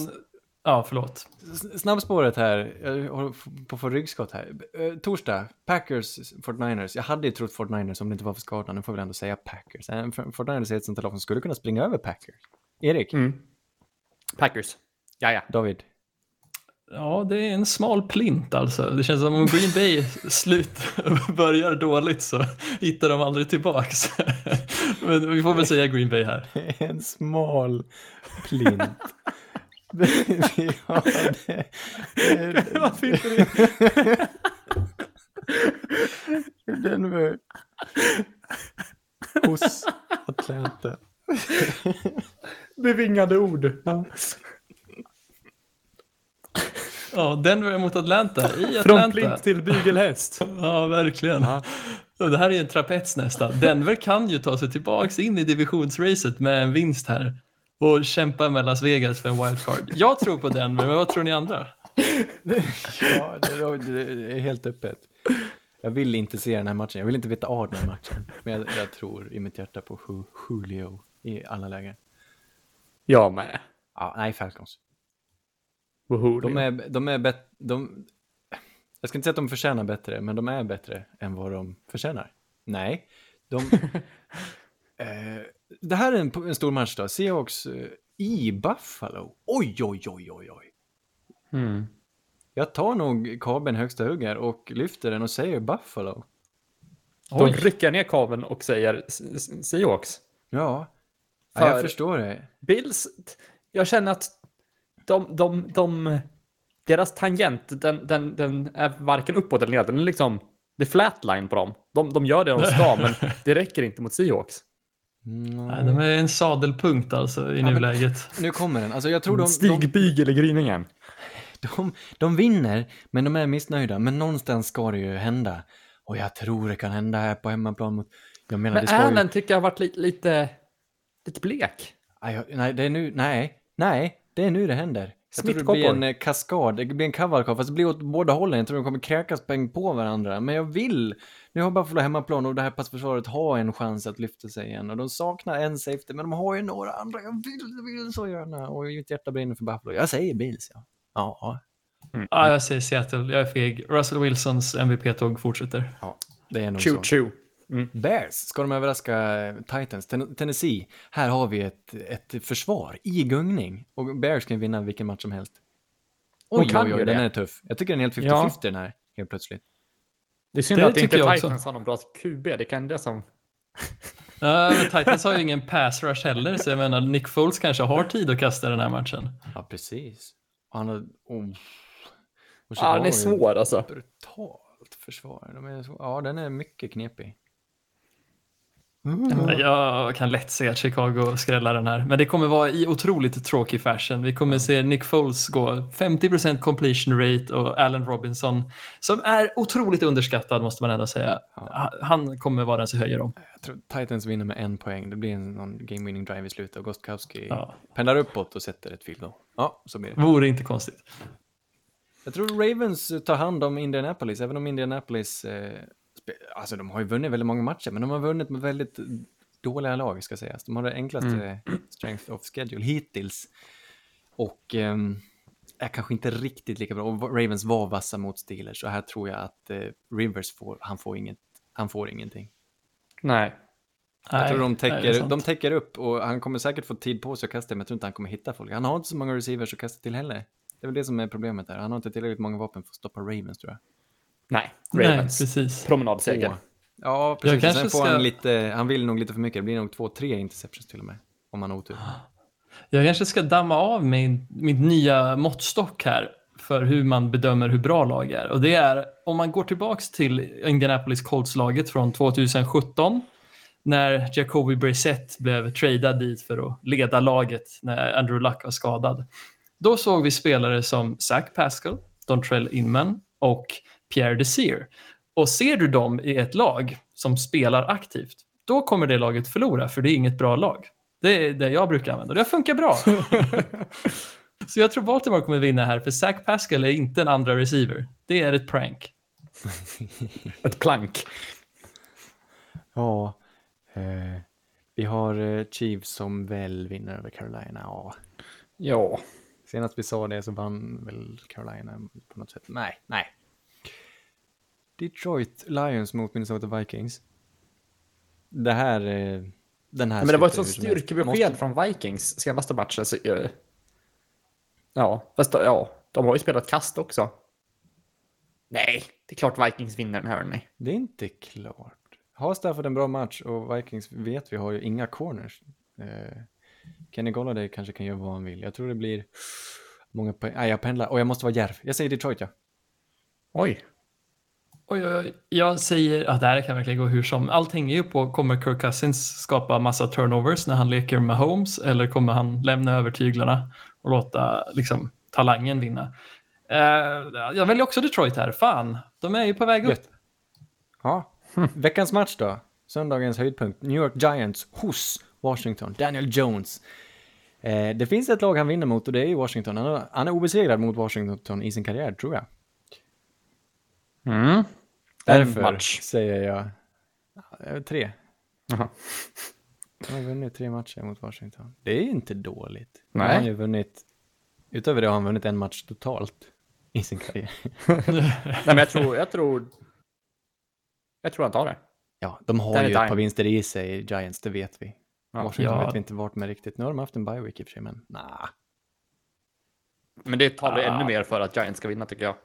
Ja, förlåt. Snabbspåret här, jag håller på att få ryggskott här. Eh, torsdag, Packers, 49ers. Jag hade ju trott 49ers om det inte var för skadan, nu får vi väl ändå säga Packers. Eh, 49ers är ett sånt lag som skulle kunna springa över Packers. Erik, Mm. Packers. Ja, ja. David. Ja, det är en smal plint alltså. Det känns som om Green Bay slut börjar dåligt så hittar de aldrig tillbaks. Men vi får väl säga Green Bay här. en smal plint. ja, det, det, Varför inte det? Denver. Hos Atlanta. Bevingade ord. Ja. Ja, Denver mot Atlanta i Från Atlanta. plint till bygelhäst. Ja, verkligen. Och Det här är ju en trapets nästan. Denver kan ju ta sig tillbaks in i divisionsracet med en vinst här och kämpa med Las Vegas för en wildcard. Jag tror på Denver, men vad tror ni andra? Ja, det, är helt öppet. Jag vill inte se den här matchen. Jag vill inte veta av den här matchen. Men jag, jag tror i mitt hjärta på Ju- Julio i alla lägen. Jag med. Ja, nej, Falcons. Woho, De är, de är bet, de, Jag ska inte säga att de förtjänar bättre, men de är bättre än vad de förtjänar. Nej, de... eh, det här är en, en stor match då. Seahawks eh, i Buffalo. Oj, oj, oj, oj, oj. Mm. Jag tar nog kabeln högsta hugg här och lyfter den och säger Buffalo. Oj. rycker ner kabeln och säger Seahawks. Ja, ja För- jag förstår det. Bills, jag känner att de, de, de, deras tangent, den, den, den är varken uppåt eller nedåt. Den är liksom, det är flatline på dem. De, de gör det de ska, men det räcker inte mot Seahawks. Nej, de är en sadelpunkt alltså i men- nuläget. Nu kommer den. Alltså jag tror de, de, Stig Bygel i gryningen. de, de vinner, men de är missnöjda. Men någonstans ska det ju hända. Och jag tror det kan hända här på hemmaplan mot... Jag menar, Men det ska ju... Allen tycker jag har varit lite, lite, lite blek. Jag- nej, det är nu, nej, nej, det är nu det händer. Jag tror det blir en eh, kaskad, det blir en kavalkad, fast det blir åt båda hållen. Jag tror de kommer kräkas poäng på varandra. Men jag vill, nu har Buffalo hemmaplan och det här passförsvaret har en chans att lyfta sig igen. Och de saknar en safety, men de har ju några andra. Jag vill, jag vill så gärna. Och mitt hjärta brinner för Buffalo. Jag säger Bills, ja. Ja, Ja, jag säger Seattle, jag är feg. Russell Wilsons MVP-tåg fortsätter. det är nog Choo så. choo. Bears, ska de överraska Titans? Ten- Tennessee, här har vi ett, ett försvar i gungning. Och Bears kan vinna vilken match som helst. De Oj, kan oj, oj, den det. är tuff. Jag tycker den är helt 50-50 Ja. den här, helt plötsligt. Det är synd Det att inte jag också. Titans har någon bra QB. Det kan det som... Ja, men Titans har ju ingen pass rush heller, så jag menar Nick Foles kanske har tid att kasta den här matchen. Ja, precis. Och Han har... Oh. Och Ja, den är svår alltså. Brutalt försvar. De är så, ja, den är mycket knepig. Jag kan lätt se att Chicago skrällar den här, men det kommer vara i otroligt tråkig fashion. Vi kommer se Nick Foles gå 50% completion rate och Allen Robinson, som är otroligt underskattad måste man ändå säga. Ha- Han kommer vara den som höjer dem. Jag tror Titans vinner med en poäng. Det blir någon game winning drive i slutet och Gostkowski Ja. pendlar uppåt och sätter ett field. Ja, så blir det. Vore inte konstigt. Jag tror Ravens tar hand om Indianapolis, även om Indianapolis, eh, alltså de har ju vunnit väldigt många matcher, men de har vunnit med väldigt dåliga lag ska sägas. De har det enklaste strength of schedule hittills. Och ehm, är kanske inte riktigt lika bra. Och Ravens var vassa mot Steelers, så här tror jag att eh, Rivers får, han får, inget, han får ingenting. Nej. Jag tror de täcker, de täcker upp och han kommer säkert få tid på sig att kasta, men jag tror inte han kommer hitta folk. Han har inte så många receivers att kasta till heller. Det är väl det som är problemet där. Han har inte tillräckligt många vapen för att stoppa Ravens tror jag. Nej. Nej, Ravens. precis. Promenadseger. Två. Ja, precis. kanske Sen får ska- han lite, han vill nog lite för mycket. Det blir nog två, tre interceptions till och med. Om han har otur. Jag kanske ska damma av min, min nya måttstock här för hur man bedömer hur bra lag är. Och det är om man går tillbaks till Indianapolis Colts-laget från 2017 när Jacoby Brissett blev tradad dit för att leda laget när Andrew Luck var skadad. Då såg vi spelare som Zach Pascal, Dontrell Inman och Pierre Desir. Och ser du dem i ett lag som spelar aktivt, då kommer det laget förlora för det är inget bra lag. Det är det jag brukar använda och det funkar bra. Så jag tror Baltimore kommer vinna här för Zach Pascal är inte en andra receiver. Det är ett prank. Ett plank. Ja. Eh, vi har eh, Chiefs som väl vinner över Carolina. Ja. Ja. Senast vi sa det så vann väl Carolina på något sätt. Nej, nej. Detroit Lions mot Minnesota Vikings. Det här... eh, Den här Men det var ett sånt styrkebesked Måste- från Vikings senaste matchen. Så, eh, ja, fast ja, de har ju spelat kast också. Nej, det är klart Vikings vinner den här. hörni. Det är inte klart. Har Stafford en bra match och Vikings vet vi har ju inga corners. Eh, Kenny Golladay kanske kan göra vad han vill. Jag tror det blir många poäng. Nej, jag pendlar och jag måste vara djärv. Jag säger Detroit ja. Oj. Oj, oj, oj. Jag säger att det här kan verkligen gå hur som. Allt hänger ju på, kommer Kirk Cousins skapa massa turnovers när han leker med Holmes eller kommer han lämna över tyglarna och låta liksom, talangen vinna? Eh, jag väljer också Detroit här. Fan, de är ju på väg upp. Ja. Veckans match då? Söndagens höjdpunkt. New York Giants hos Washington. Daniel Jones. Eh, det finns ett lag han vinner mot och det är ju Washington. Han, är, han är obesegrad mot Washington i sin karriär, tror jag. Mm. Därför match. säger jag eh, tre. Jaha. Han har vunnit tre matcher mot Washington. Det är inte dåligt. Nej. Han har ju vunnit, utöver det har han vunnit en match totalt. i sin karriär. Nej, men jag tror, jag tror, jag tror han tar det. Ja, de har Danny ju ett par vinster i sig, Giants, det vet vi. Ja. Washington Ja. vet vi inte vart med riktigt. Nu har de haft en bye week i och för sig, men nah. Men det talar Ah. ännu mer för att Giants ska vinna tycker jag.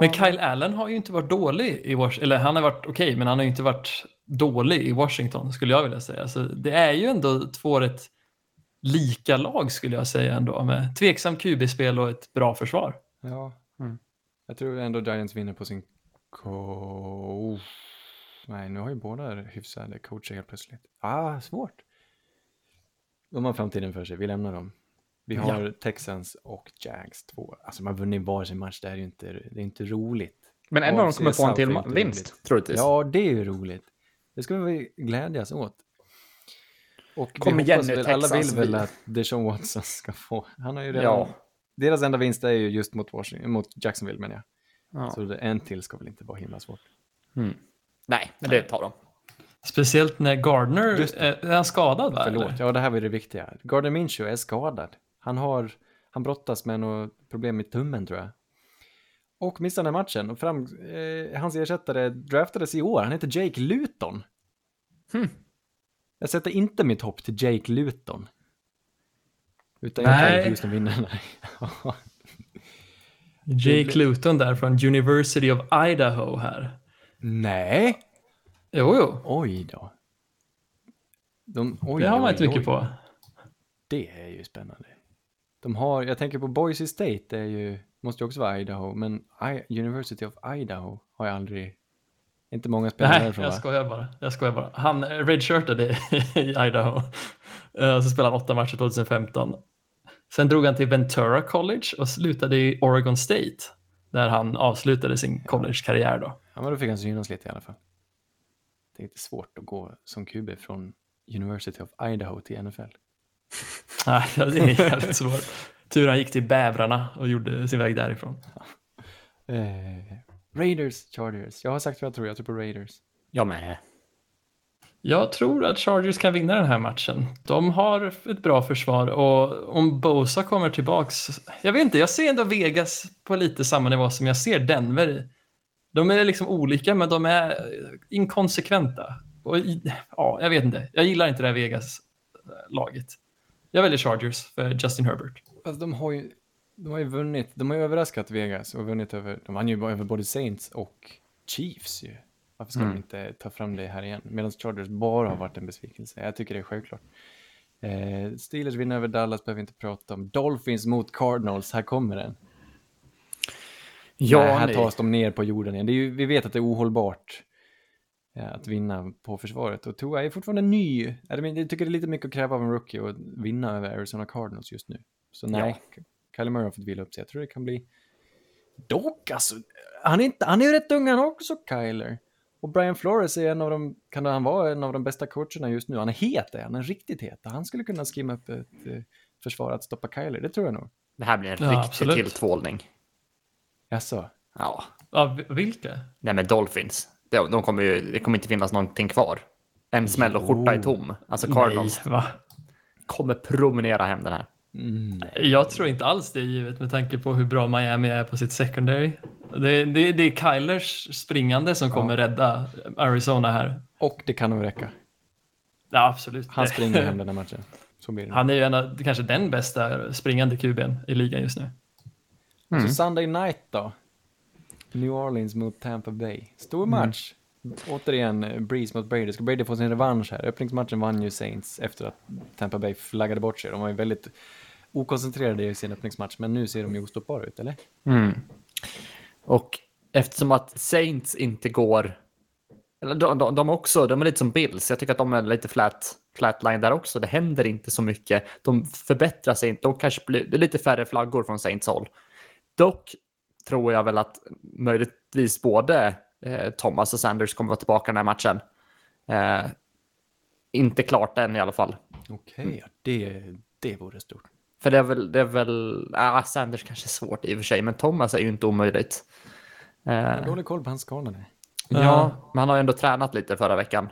Men Kyle Allen har ju inte varit dålig i Washington. Eller han har varit okej, men han har ju inte varit dålig i Washington skulle jag vilja säga. Så det är ju ändå två rätt lika lag skulle jag säga ändå. Med tveksam QB-spel och ett bra försvar. Ja. Mm. Jag tror ändå Giants vinner på sin. Uff. Nej, nu har ju båda hyfsade coacher helt plötsligt. Ah, svårt. De har framtiden för sig, vi lämnar dem. Vi har Texans och Jags två. Alltså man har vunnit varsin match, det är ju inte, det är inte roligt. Men en av dem kommer få en till vinst, roligt. troligtvis. Ja, det är ju roligt. Det ska vi glädjas åt. Och Kom vi igen nu, väl, alla Texans, vill väl att Deshaun Watson ska få. Han har ju redan... Ja. Deras enda vinst är ju just mot, Washington, mot Jacksonville, men ja. Ja. Så det, en till ska väl inte vara himla svårt. Nej, men det tar de. Speciellt när Gardner, Just är, är han skadad va? Förlåt, eller? ja det här var det viktiga. Gardner Minshew är skadad. Han har, han brottas med något problem med tummen tror jag. Och missar den här matchen. Och fram, eh, hans ersättare draftades i år. Han heter Jake Luton. Hmm. Jag sätter inte mitt hopp till Jake Luton. Utan jag tror att Houston vinner. Jake Luton där från University of Idaho här. Nej, Jo, jo. oj då. De, oj, Det har man inte mycket på. Det är ju spännande. De har, jag tänker på Boise State, det är ju, måste ju också vara Idaho, men I, University of Idaho har jag aldrig, inte många spelare Nej, därifrån jag va? skojar bara. Jag skojar bara. Han redshirtade i Idaho. Eh, Så spelade han åtta matcher 2015. Sen drog han till Ventura College och slutade i Oregon State. Där han avslutade sin college-karriär då. Ja, men då fick han synas lite i alla fall. Det är inte svårt att gå som QB från University of Idaho till NFL. Nej, det är jävligt svårt. Tur han gick till Bävrarna och gjorde sin väg därifrån. Eh, Raiders, Chargers. Jag har sagt vad jag tror, jag tror på Raiders. Jag med. Jag tror att Chargers kan vinna den här matchen. De har ett bra försvar och om Bosa kommer tillbaks. Jag vet inte, jag ser ändå Vegas på lite samma nivå som jag ser Denver. De är liksom olika, men de är inkonsekventa. Och ja, jag vet inte. Jag gillar inte det här Vegas-laget. Jag väljer Chargers för Justin Herbert. Alltså de har ju, de har ju vunnit, de har ju överraskat Vegas och vunnit över, de vann ju bara över både Saints och Chiefs ju. Varför ska de inte ta fram det här igen? Medan Chargers bara har varit en besvikelse. Jag tycker det är självklart. Eh, Steelers vinner över Dallas, behöver vi inte prata om. Dolphins mot Cardinals, här kommer den. Ja, Nej, här nej. tas de ner på jorden igen. Det är ju, vi vet att det är ohållbart att vinna på försvaret. Och Tua är fortfarande ny. Jag tycker det är lite mycket att kräva av en rookie att vinna över Arizona Cardinals just nu. Så nej, ja. Kyler Murray har fått vila upp sig. Jag tror det kan bli... Dock alltså, han är, inte, han är ju rätt ung han också, Kyler. Och Brian Flores är en av de, kan han vara en av de bästa coacherna just nu? Han är het, han är riktigt het. Han skulle kunna skimma upp ett eh, försvar att stoppa Kyler, det tror jag nog. Det här blir en Ja, riktig absolut. tilltvålning. Jaså? Ja. Ja, vi- vilka? Nej, men Dolphins. De, de kommer ju, det kommer inte finnas någonting kvar. En smäll och skjorta är tom. Alltså Cardinals Nej, va? kommer promenera hem den här. Mm. Jag tror inte alls det är givet med tanke på hur bra Miami är på sitt secondary. Det, det, det är Kylers springande som kommer rädda Arizona här. Och det kan nog räcka. Ja, absolut. Han springer hem den här matchen. Så blir det. Han är ju en av, kanske den bästa springande kuben i ligan just nu. Så Sunday night då? New Orleans mot Tampa Bay. Stor match. Återigen, eh, Breeze mot Brady. Ska Brady få sin revansch här? Öppningsmatchen vann ju Saints efter att Tampa Bay flaggade bort sig. De var ju väldigt okoncentrerade i sin öppningsmatch, men nu ser de ju ostoppbara ut, eller? Mm. Och eftersom att Saints inte går... Eller de, de, de, också, de är lite som Bills. Jag tycker att de är lite flat, flatline där också. Det händer inte så mycket. De förbättrar sig inte. De kanske blir, det är lite färre flaggor från Saints håll. Dock tror jag väl att möjligtvis både eh, Thomas och Sanders kommer vara tillbaka den här matchen. Eh, inte klart än i alla fall. Okej, ja, det, det vore stort. För det är väl, det är väl ah, Sanders kanske är svårt i och för sig, men Thomas är ju inte omöjligt. Jag har Eh, dålig koll på hans skadade. Ja, men han har ju ändå tränat lite förra veckan.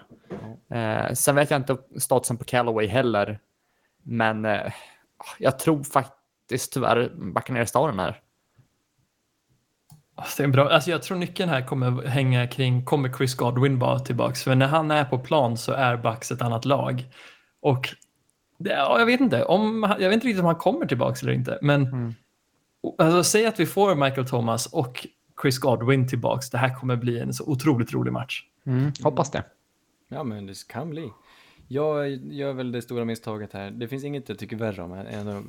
Eh, sen vet jag inte statusen på Callaway heller. Men eh, jag tror faktiskt tyvärr Buccaneers tar den här. Alltså, det är en bra, alltså jag tror nyckeln här kommer hänga kring, kommer Chris Godwin vara tillbaks? För när han är på plan så är Bucks ett annat lag. Och det, ja, jag vet inte, om, jag vet inte riktigt om han kommer tillbaks eller inte. Men alltså, säg att vi får Michael Thomas och Chris Godwin tillbaks. Det här kommer bli en så otroligt rolig match. Mm, hoppas det. Ja, men det kan bli. Jag gör väl det stora misstaget här. Det finns inget jag tycker värre om än att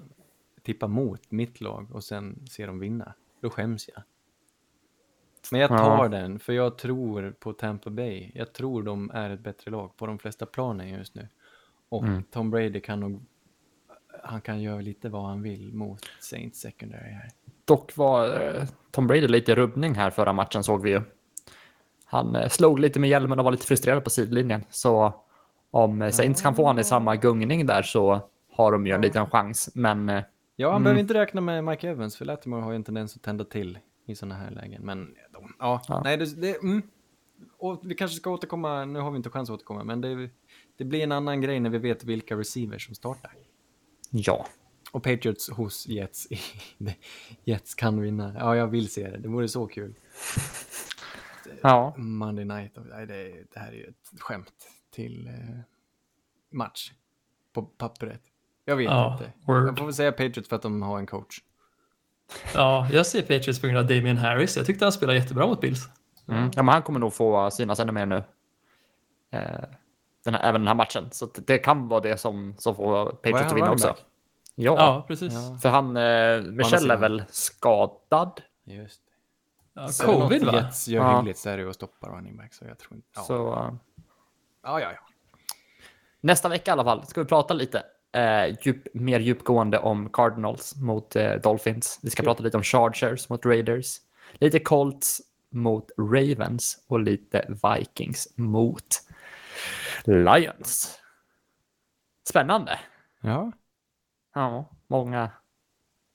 tippa mot mitt lag och sen se dem vinna. Då skäms jag. Men jag tar Ja. den, för jag tror på Tampa Bay. Jag tror de är ett bättre lag på de flesta planen just nu. Och Tom Brady kan nog, han kan göra lite vad han vill mot Saints secondary här. Dock var eh, Tom Brady lite rubbning här förra matchen såg vi ju. Han eh, slog lite med hjälmen och var lite frustrerad på sidlinjen. Så om eh, Saints kan få han i samma gungning där så har de ju en liten chans. Men Ja, han behöver inte räkna med Mike Evans, för Latimore har ju en tendens att tända till i sådana här lägen. Men de, ja, Ja. nej, det, det mm. och vi kanske ska återkomma, nu har vi inte chans att återkomma, men det, det blir en annan grej när vi vet vilka receivers som startar. ja, Och Patriots hos Jets, Jets kan vinna. Ja, jag vill se det, det vore så kul. ja. Monday night, nej, det, det här är ju ett skämt till eh, match på pappret. Jag vet Ja, inte. word. Jag får väl säga Patriots för att de har en coach. Ja, jag ser Patriots på grund av Damian Harris. Jag tyckte han spelade jättebra mot Bills. Mm. ja men han kommer nog få synas ännu mer nu. Eh, den här, även den här matchen. Så det kan vara det som, som får Patriots att vinna också. Ja, Ja, precis. Ja. för han, eh, Michel är väl skadad. Just det. Ja, covid va? Jets gör Ja. hyggligt så är det ju att stoppa running back. Så jag tror inte... Ja, Så eh, ja, ja. ja. nästa vecka i alla fall ska vi prata lite eh, djup, mer djupgående om Cardinals mot eh, Dolphins. Vi ska prata lite om Chargers mot Raiders. Lite Colts mot Ravens och lite Vikings mot Lions. Spännande. ja. Ja, många.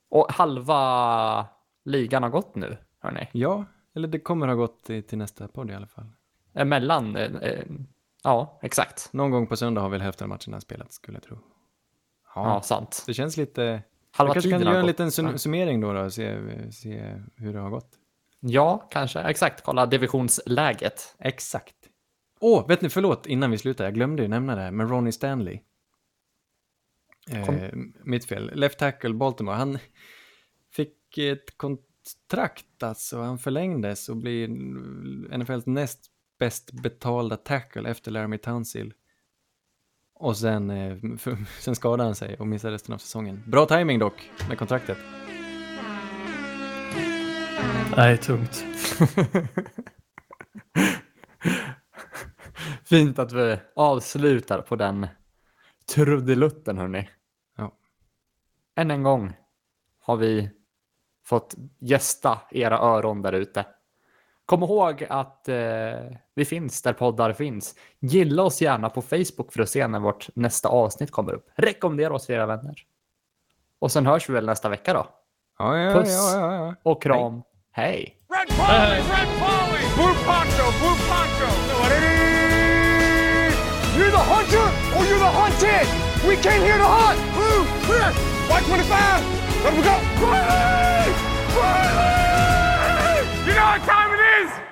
Och halva ligan har gått nu, hörni. Ja, eller det kommer ha gått till, nästa podd i alla fall. Emellan, eh, eh, ja, exakt. Någon gång på söndag har väl hälften av matcherna spelats, skulle jag tro. Ja, sant. det känns lite... Halva kanske kan göra en liten sum- summering då, då och se, se hur det har gått. Ja, kanske. Exakt. Kolla divisionsläget. Exakt. Åh, vet ni, förlåt innan vi slutar, jag glömde ju nämna det här, men Ronnie Stanley. Eh, mitt fel. Left tackle, Baltimore. Han fick ett kontrakt, alltså. Han förlängdes och blir NFLs näst bäst betalda tackle efter Laramie Tunsil. Och sen, eh, f- sen skadade han sig och missade resten av säsongen. Bra timing dock med kontraktet. Nej, tungt. Fint att vi avslutar på den trudelutten, hörni. Ja. Än en gång har vi fått gästa era öron där ute. Kom ihåg att eh, vi finns där poddar finns. Gilla oss gärna på Facebook för att se när vårt nästa avsnitt kommer upp. Rekommendera oss för era vänner. Och sen hörs vi väl nästa vecka då. Ja, ja, Puss ja, ja, och kram. Hej! Red Polly! Red Polly! Blue Poncho! Blue Poncho! You're the hunter or you're the hunted! We came here to hunt! Blue! Clear! 25! Let we go! Polly! Polly! You know what guys!